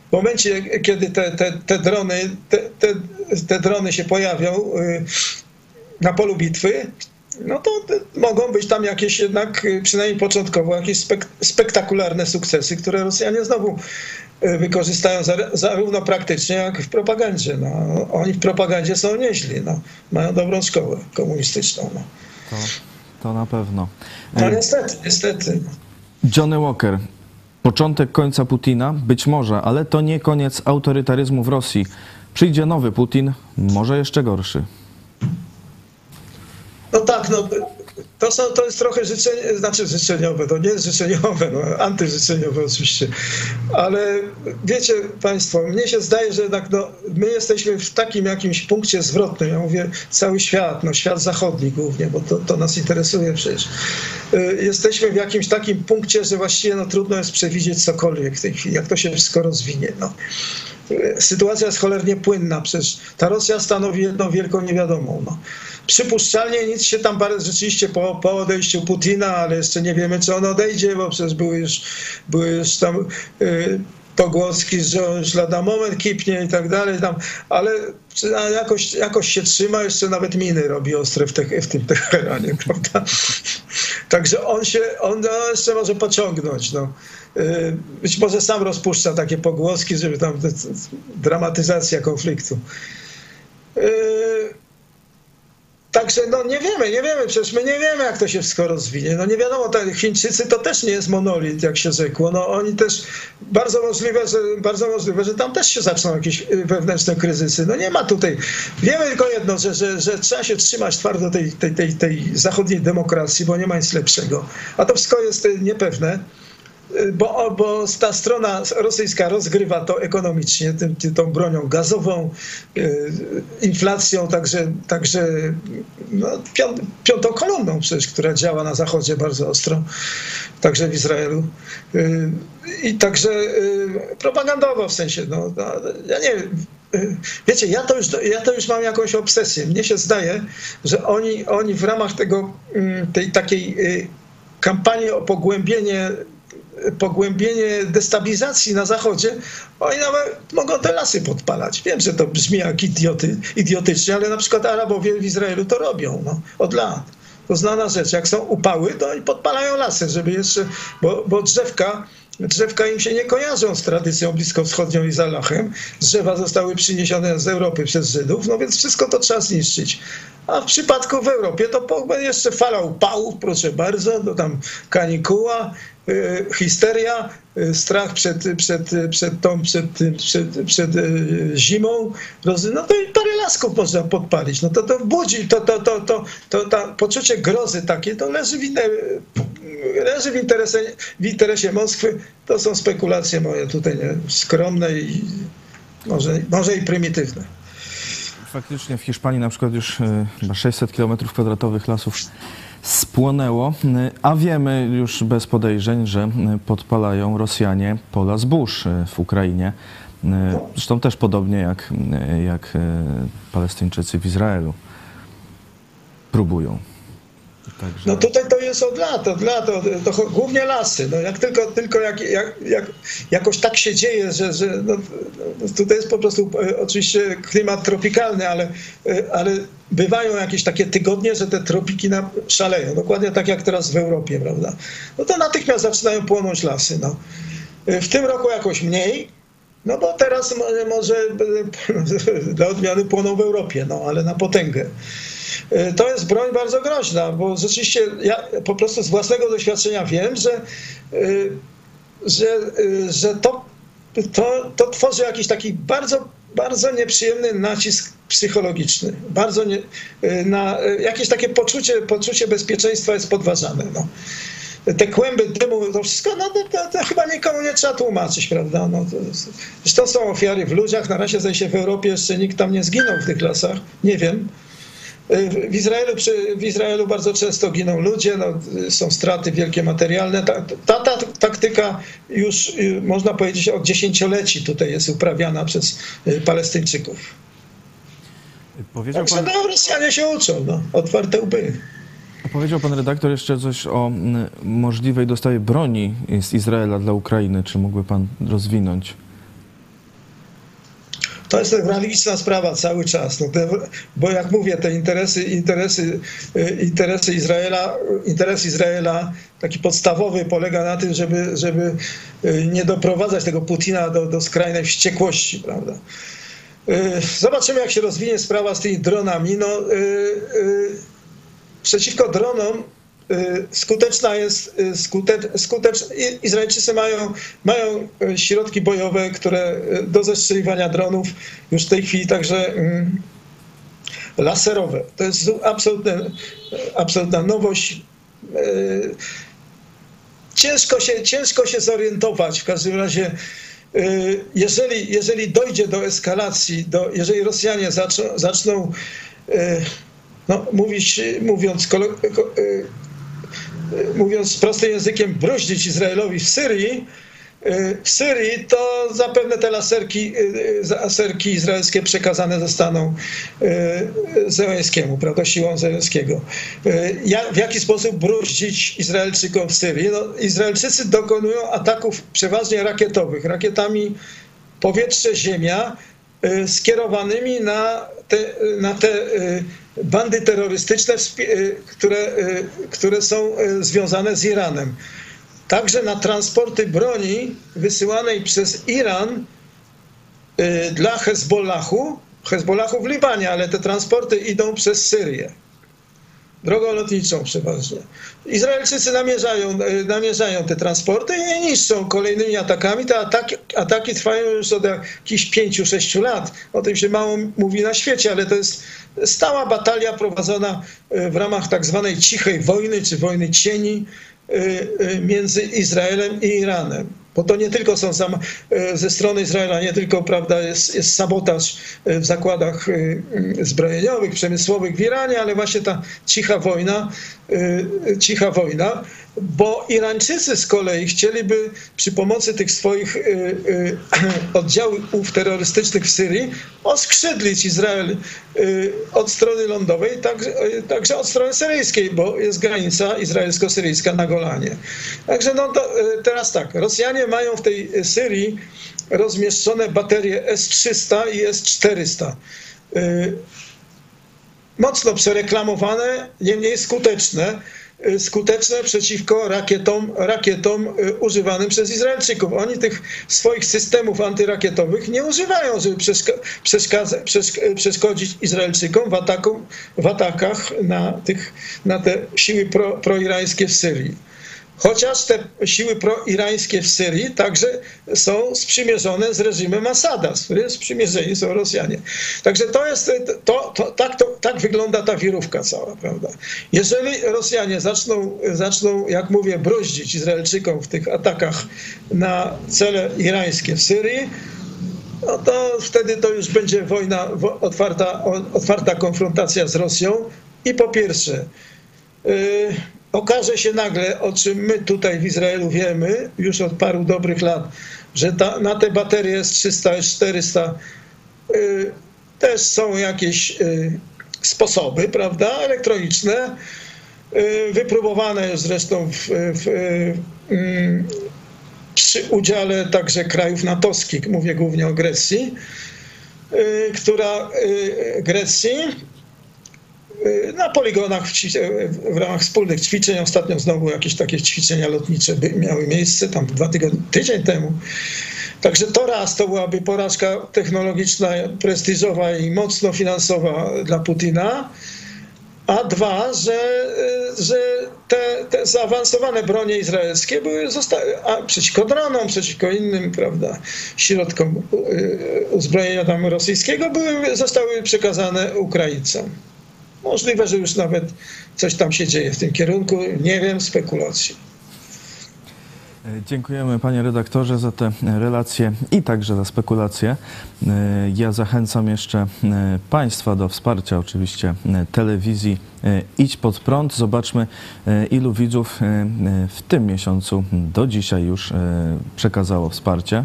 W momencie, kiedy te, te, te drony, te, te, te drony się pojawią y, na polu bitwy, no to mogą być tam jakieś jednak, y, przynajmniej początkowo, jakieś spek spektakularne sukcesy, które Rosjanie znowu y, wykorzystają zarówno praktycznie, jak w propagandzie. No, oni w propagandzie są nieźli, no, mają dobrą szkołę komunistyczną. No. To, to na pewno. No niestety, niestety. Johnny Walker, początek końca Putina? Być może, ale to nie koniec autorytaryzmu w Rosji. Przyjdzie nowy Putin, może jeszcze gorszy. No tak, no to, są, to jest trochę życzenie, znaczy życzeniowe, to nie jest życzeniowe, no, antyżyczeniowe oczywiście, ale wiecie Państwo, mnie się zdaje, że jednak no, my jesteśmy w takim jakimś punkcie zwrotnym, ja mówię cały świat, no świat zachodni głównie, bo to, to nas interesuje przecież. Y, jesteśmy w jakimś takim punkcie, że właściwie no, trudno jest przewidzieć cokolwiek w tej chwili, jak to się wszystko rozwinie. No sytuacja jest cholernie płynna. Przecież ta Rosja stanowi jedną wielką niewiadomą. No. Przypuszczalnie nic się tam parę rzeczywiście po, po odejściu Putina, ale jeszcze nie wiemy, czy on odejdzie, bo przecież były już, były już tam y, pogłoski, że już lada moment kipnie i tak dalej, tam, ale jakoś, jakoś się trzyma, jeszcze nawet miny robi ostre w, te, w tym Teheranie, [LAUGHS] prawda? Także on się, on no, jeszcze może pociągnąć. No. Y, być może sam rozpuszcza takie pogłoski, żeby tam dramatyzacja konfliktu. Także no nie wiemy, nie wiemy, przecież my nie wiemy, jak to się wszystko rozwinie. No nie wiadomo, te Chińczycy to też nie jest monolit, jak się rzekło. No oni też, bardzo możliwe, że, bardzo możliwe, że tam też się zaczną jakieś y, wewnętrzne kryzysy. No nie ma tutaj, wiemy tylko jedno, że, że, że trzeba się trzymać twardo tej, tej, tej, tej zachodniej demokracji, bo nie ma nic lepszego. A to wszystko jest y, niepewne bo, bo ta strona rosyjska rozgrywa to ekonomicznie, tym, tą bronią gazową, y, inflacją, także, także no, piątą kolumną przecież, która działa na Zachodzie bardzo ostro, także w Izraelu. Y, I także y, propagandowo w sensie, no, no ja nie wiem, Wiecie, ja to, już, ja to już mam jakąś obsesję. Mnie się zdaje, że oni, oni w ramach tego, mm, tej takiej kampanii o pogłębienie pogłębienie destabilizacji na Zachodzie, oni nawet mogą te lasy podpalać. Wiem, że to brzmi jak idioty, idiotycznie, ale na przykład Arabowie w Izraelu to robią no, od lat. To znana rzecz. Jak są upały, to oni podpalają lasy, żeby jeszcze, bo, bo drzewka Drzewka im się nie kojarzą z tradycją bliskowschodnią i z Alachem. Drzewa zostały przyniesione z Europy przez Żydów, no więc wszystko to trzeba zniszczyć. A w przypadku w Europie to jeszcze fala upałów, proszę bardzo, to tam kanikuła, histeria, y, strach przed, przed, przed tą, przed, przed, przed y, zimą, no to i parę lasków można podpalić. No to to budzi, to, to, to, to, to, to poczucie grozy takie, to leży w, inne, leży w, interesie, w interesie Moskwy. To są spekulacje moje tutaj nie, skromne i może, może i prymitywne. Faktycznie w Hiszpanii na przykład już chyba 600 km kwadratowych lasów spłonęło, e, a wiemy już bez podejrzeń, że e, podpalają Rosjanie pola zbóż w Ukrainie. Zresztą też podobnie jak, jak Palestyńczycy w Izraelu próbują. Także... No tutaj to jest od lat, od lat, od, to głównie lasy. No jak tylko, tylko jak, jak, jak, jakoś tak się dzieje, że, że no, tutaj jest po prostu e, oczywiście klimat tropikalny, ale, e, ale bywają jakieś takie tygodnie, że te tropiki na, szaleją. Dokładnie tak jak teraz w Europie, prawda? No to natychmiast zaczynają płonąć lasy. No. E, w tym roku jakoś mniej, no bo teraz może [LAUGHS] dla odmiany płoną w Europie, no ale na potęgę. E, to jest broń bardzo groźna, bo rzeczywiście ja po prostu z własnego doświadczenia wiem, że, e, że, e, że to, to, to tworzy jakiś taki bardzo, bardzo nieprzyjemny nacisk psychologiczny. Bardzo nie, na, jakieś takie poczucie, poczucie bezpieczeństwa jest podważane. No te kłęby dymu, to wszystko, no to, to, to, chyba nikomu nie trzeba tłumaczyć, prawda? No, to, zresztą są ofiary w ludziach, na razie zdaje się w Europie jeszcze nikt tam nie zginął w tych lasach, nie wiem. W Izraelu, w Izraelu bardzo często giną ludzie, no, są straty wielkie materialne. Ta, ta, ta, taktyka już y, można powiedzieć od dziesięcioleci tutaj jest uprawiana przez y, Palestyńczyków. Powiedział Także pan... no, Rosjanie się uczą, no, otwarte łby. Powiedział pan redaktor jeszcze coś o możliwej dostawie broni z Izraela dla Ukrainy. Czy mógłby pan rozwinąć? To jest newralgiczna sprawa cały czas, no te, bo jak mówię, te interesy, interesy, y, interesy Izraela, interes Izraela taki podstawowy polega na tym, żeby, żeby y, nie doprowadzać tego Putina do, do skrajnej wściekłości, prawda. Y, zobaczymy, jak się rozwinie sprawa z tymi dronami. No, przeciwko dronom y, skuteczna jest, y, skutecz, skutecz, Izraelczycy mają, mają y, środki bojowe, które do zestrzeliwania dronów już w tej chwili także mm, laserowe. To jest absolutne, absolutna nowość. Ciężko się, ciężko się zorientować w każdym razie jeżeli, jeżeli dojdzie do eskalacji, do, jeżeli Rosjanie zaczną no, mówić, mówiąc, y, mówiąc prostym językiem, bruździć Izraelowi w Syrii, y, w Syrii, to zapewne te laserki, y, laserki izraelskie przekazane zostaną Zełenskiemu, prawda, siłą Zełenskiego. W jaki sposób bruździć Izraelczykom w Syrii? No, Izraelczycy dokonują ataków przeważnie rakietowych, rakietami powietrze-ziemia, skierowanymi na te, na te bandy terrorystyczne, y, które, y, które są y, związane z Iranem. Także na transporty broni wysyłanej przez Iran dla Hezbollahu, Hezbollahu w Libanie, ale te transporty idą przez Syrię drogą lotniczą przeważnie. Izraelczycy namierzają, namierzają te transporty i niszczą kolejnymi atakami. Te ataki, ataki trwają już od jakichś pięciu, sześciu lat. O tym się mało mówi na świecie, ale to jest stała batalia prowadzona e, w ramach tak zwanej cichej wojny, czy wojny cieni e, e, między Izraelem i Iranem. Bo to nie tylko są sam, ze strony Izraela, nie tylko prawda, jest, jest sabotaż w zakładach zbrojeniowych, przemysłowych w Iranie, ale właśnie ta cicha wojna, cicha wojna bo Irańczycy z kolei chcieliby przy pomocy tych swoich y, y, oddziałów terrorystycznych w Syrii oskrzydlić Izrael y, od strony lądowej, także, od strony syryjskiej, bo jest granica izraelsko-syryjska na Golanie. Także no teraz tak, Rosjanie mają w tej Syrii rozmieszczone baterie S-300 i S-400 mocno przereklamowane, niemniej skuteczne. Skuteczne przeciwko rakietom, rakietom y, używanym przez Izraelczyków. Oni tych swoich systemów antyrakietowych nie używają, żeby y, przeszkodzić Izraelczykom w, ataku, w atakach na, tych, na te siły pro, proirańskie w Syrii. Chociaż te siły proirańskie w Syrii także są sprzymierzone z reżimem Asada, z którym sprzymierzeni są Rosjanie. Także to jest, to, to, tak, to, tak wygląda ta wirówka cała, prawda? Jeżeli Rosjanie zaczną, zaczną, jak mówię, bruździć Izraelczykom w tych atakach na cele irańskie w Syrii, no to wtedy to już będzie wojna, otwarta, otwarta konfrontacja z Rosją. I po pierwsze, okaże się nagle, o czym my tutaj w Izraelu wiemy już od paru dobrych lat, że ta, na te baterie S300, S400 y, też są jakieś y, sposoby, prawda, elektroniczne, y, wypróbowane już zresztą w, w, y, przy udziale także krajów natowskich, mówię głównie o Grecji, y, która y, Grecji, Y, na poligonach w, w, ramach wspólnych ćwiczeń. Ostatnio znowu jakieś takie ćwiczenia lotnicze miały miejsce, tam dwa tygodnie, tydzień temu. Także to raz to byłaby porażka technologiczna, prestiżowa i mocno finansowa dla Putina. A dwa, że, y, że te, te zaawansowane bronie izraelskie były a przeciwko dronom, przeciwko innym prawda, środkom y, uzbrojenia tam rosyjskiego były, zostały przekazane Ukraińcom. Możliwe, że już nawet coś tam się dzieje w tym kierunku. Nie wiem, spekulacji. Dziękujemy panie redaktorze za te relacje i także za spekulacje. Ja zachęcam jeszcze e, państwa do wsparcia oczywiście e, telewizji e, Idź pod prąd. Zobaczmy ilu widzów w tym miesiącu do dzisiaj już przekazało wsparcie.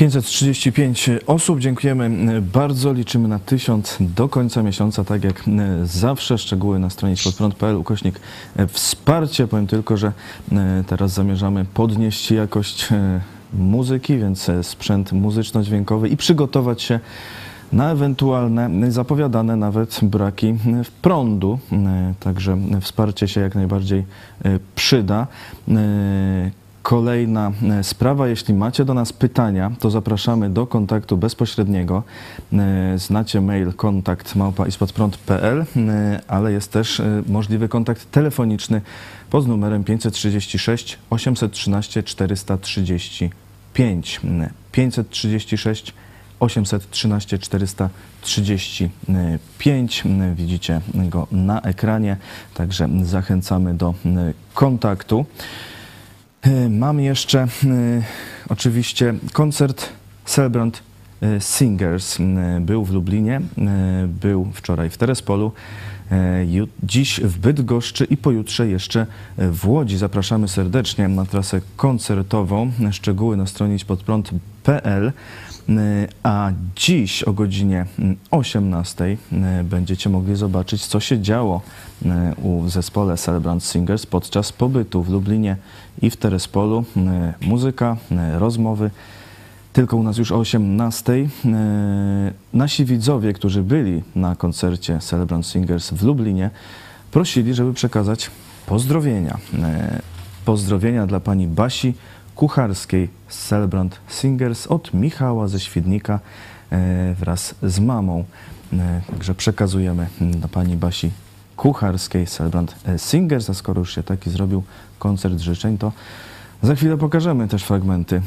535 osób. Dziękujemy bardzo. Liczymy na 1000 do końca miesiąca, tak jak zawsze. Szczegóły na stronie podprąd.pl ukośnik wsparcie. Powiem tylko, że teraz zamierzamy podnieść jakość muzyki, więc sprzęt muzyczno-dźwiękowy i przygotować się na ewentualne zapowiadane nawet braki prądu. E, Także wsparcie się jak najbardziej e, przyda. Kolejna e, sprawa, jeśli macie do nas pytania, to zapraszamy do kontaktu bezpośredniego. E, Znacie mail kontakt małpa ispodprąd.pl, e, ale jest też możliwy kontakt telefoniczny pod numerem 536 813 435. E, 536 813 435. E, Widzicie go na ekranie, także zachęcamy do kontaktu. E, Mam jeszcze e, oczywiście koncert Celebrant e, Singers. Był w Lublinie, był wczoraj w Terespolu, dziś w Bydgoszczy i pojutrze jeszcze w Łodzi. Zapraszamy serdecznie na trasę koncertową. Szczegóły na stronie podprąd.pl. A dziś o godzinie 18 będziecie mogli zobaczyć, co się działo e, u zespole Celebrant Singers podczas pobytu w Lublinie i w Terespolu. Muzyka, rozmowy. Tylko u nas już o 18. E, Nasi widzowie, którzy byli na koncercie Celebrant Singers w Lublinie, prosili, żeby przekazać pozdrowienia. Pozdrowienia dla pani Basi Kucharskiej z Celebrant Singers od Michała ze Świdnika e, wraz z mamą. E, Także przekazujemy dla pani Basi Kucharskiej Celebrant e, Singers, a skoro już się taki zrobił koncert życzeń, to za chwilę pokażemy też fragmenty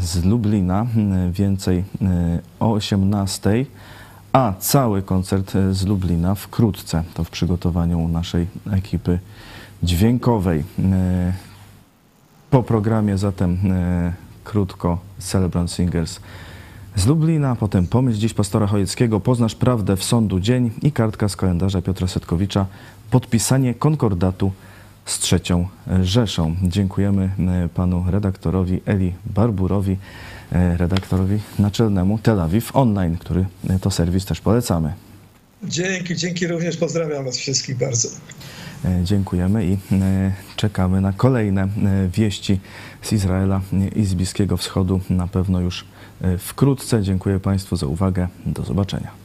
z Lublina, więcej o 18, a cały koncert z Lublina wkrótce, to w przygotowaniu naszej ekipy dźwiękowej. Po programie zatem e, krótko Celebrant Singers z Lublina, potem pomyśl dziś pastora Chojeckiego, poznasz prawdę w sądu dzień i kartka z kalendarza Piotra Setkowicza, podpisanie konkordatu z trzecią Rzeszą. Dziękujemy e, panu redaktorowi Eli Barburowi, e, redaktorowi naczelnemu Tel Awiw Online, który e, to serwis też polecamy. Dzięki, dzięki również. Pozdrawiam Was wszystkich bardzo. E, Dziękujemy i e, czekamy na kolejne e, wieści z Izraela i z Bliskiego Wschodu. Na pewno już wkrótce. Dziękuję Państwu za uwagę. Do zobaczenia.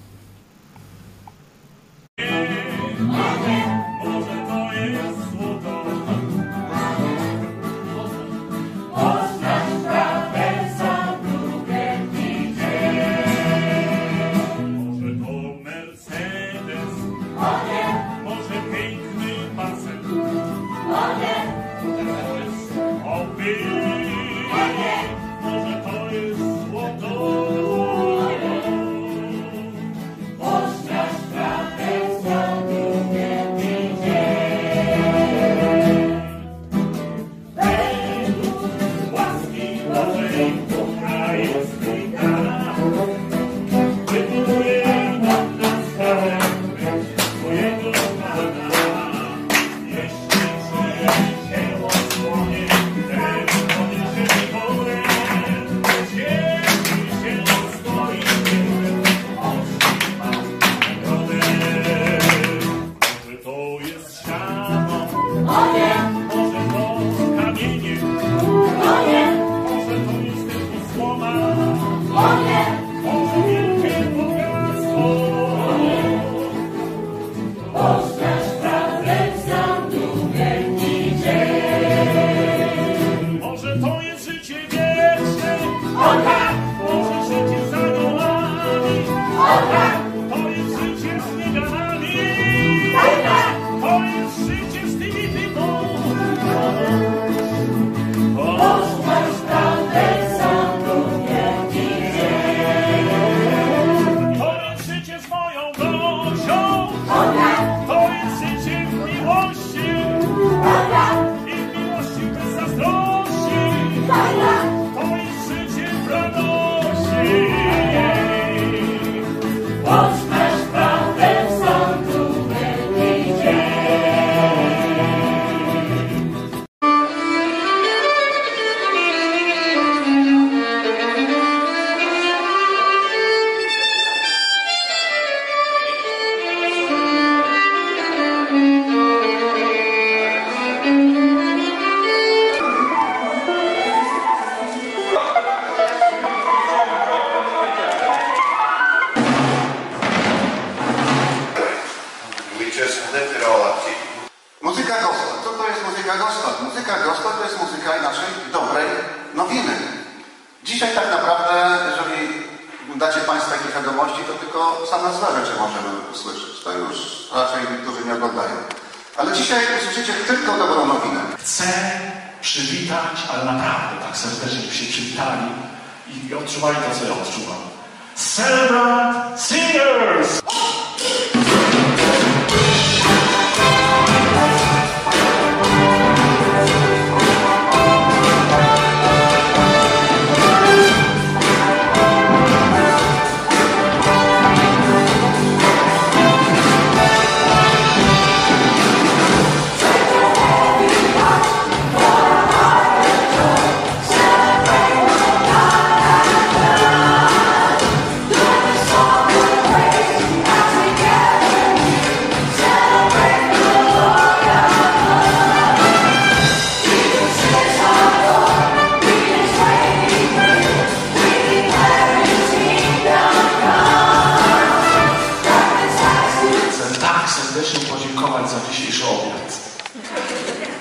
Podziękować za dzisiejszy obiad.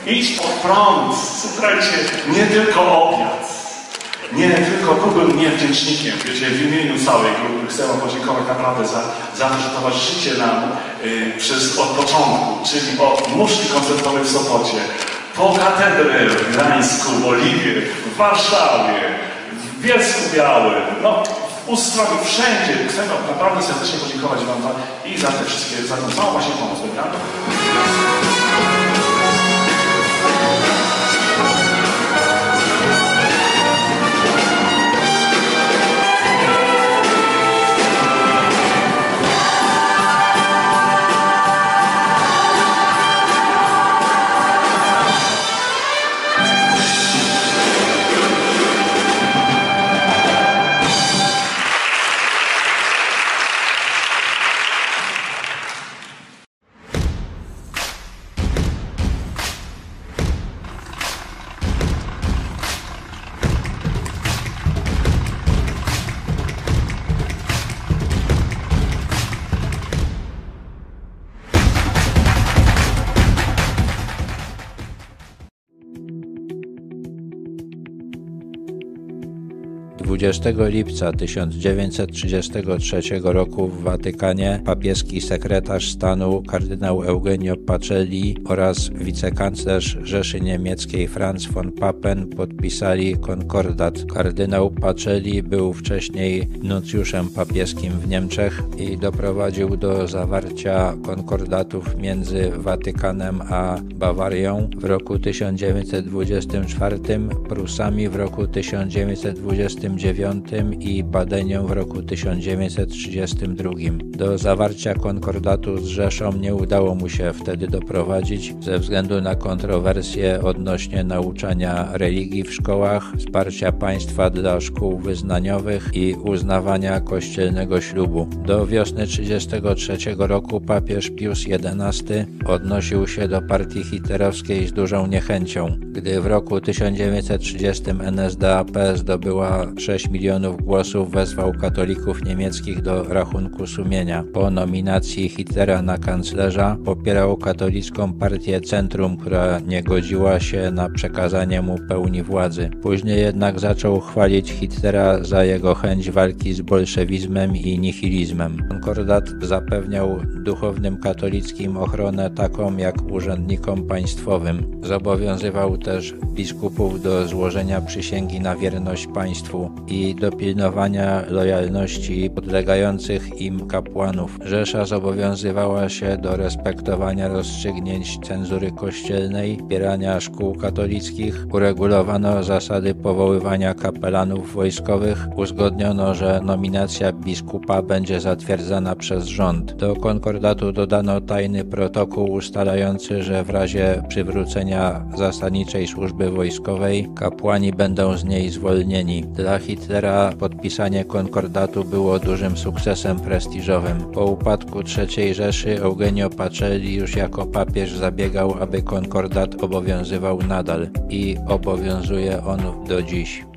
Idź pod prąd. Słuchajcie, nie tylko obiad. Nie tylko byłbym niewdzięcznikiem, wiecie, w imieniu całej grupy chcę Wam podziękować naprawdę za, za to, że towarzyszycie nam y, przez od początku, czyli od muszli koncertowej w Sopocie, po katedrę w Gdańsku, w Oliwie, w Warszawie, w Bielsku Białym, no w Ustroju, wszędzie. Chcę Wam naprawdę serdecznie podziękować Wam za, i za te wszystkie, za tę całą właśnie pomoc, prawda? 20 lipca 1933 roku w Watykanie papieski sekretarz stanu kardynał Eugenio Pacelli oraz wicekanclerz Rzeszy Niemieckiej Franz von Papen podpisali konkordat. Kardynał Pacelli był wcześniej nuncjuszem papieskim w Niemczech i doprowadził do zawarcia konkordatów między Watykanem a Bawarią w roku 1924, Prusami w roku 1929 i Badenią w roku 1932. Do zawarcia konkordatu z Rzeszą nie udało mu się wtedy doprowadzić ze względu na kontrowersje odnośnie nauczania religii w szkołach, wsparcia państwa dla szkół wyznaniowych i uznawania kościelnego ślubu. Do wiosny 1933 roku papież Pius XI odnosił się do partii hitlerowskiej z dużą niechęcią. Gdy w roku 1930 NSDAP zdobyła 6 milionów głosów, wezwał katolików niemieckich do rachunku sumienia. Po nominacji Hitlera na kanclerza popierał katolicką partię Centrum, która nie godziła się na przekazanie mu pełni władzy. Później jednak zaczął chwalić Hitlera za jego chęć walki z bolszewizmem i nihilizmem. Konkordat zapewniał duchownym katolickim ochronę taką jak urzędnikom państwowym. Zobowiązywał też biskupów do złożenia przysięgi na wierność państwu i do pilnowania lojalności podlegających im kapłanów. Rzesza zobowiązywała się do respektowania rozstrzygnięć cenzury kościelnej, wspierania szkół katolickich, uregulowano zasady powoływania kapelanów wojskowych, uzgodniono, że nominacja biskupa będzie zatwierdzana przez rząd. Do konkordatu dodano tajny protokół ustalający, że w razie przywrócenia zasadniczej służby wojskowej kapłani będą z niej zwolnieni. Dla Hitlera podpisanie konkordatu było dużym sukcesem prestiżowym. Po upadku III Rzeszy Eugenio Pacelli już jako papież zabiegał, aby konkordat obowiązywał nadal i obowiązuje on do dziś.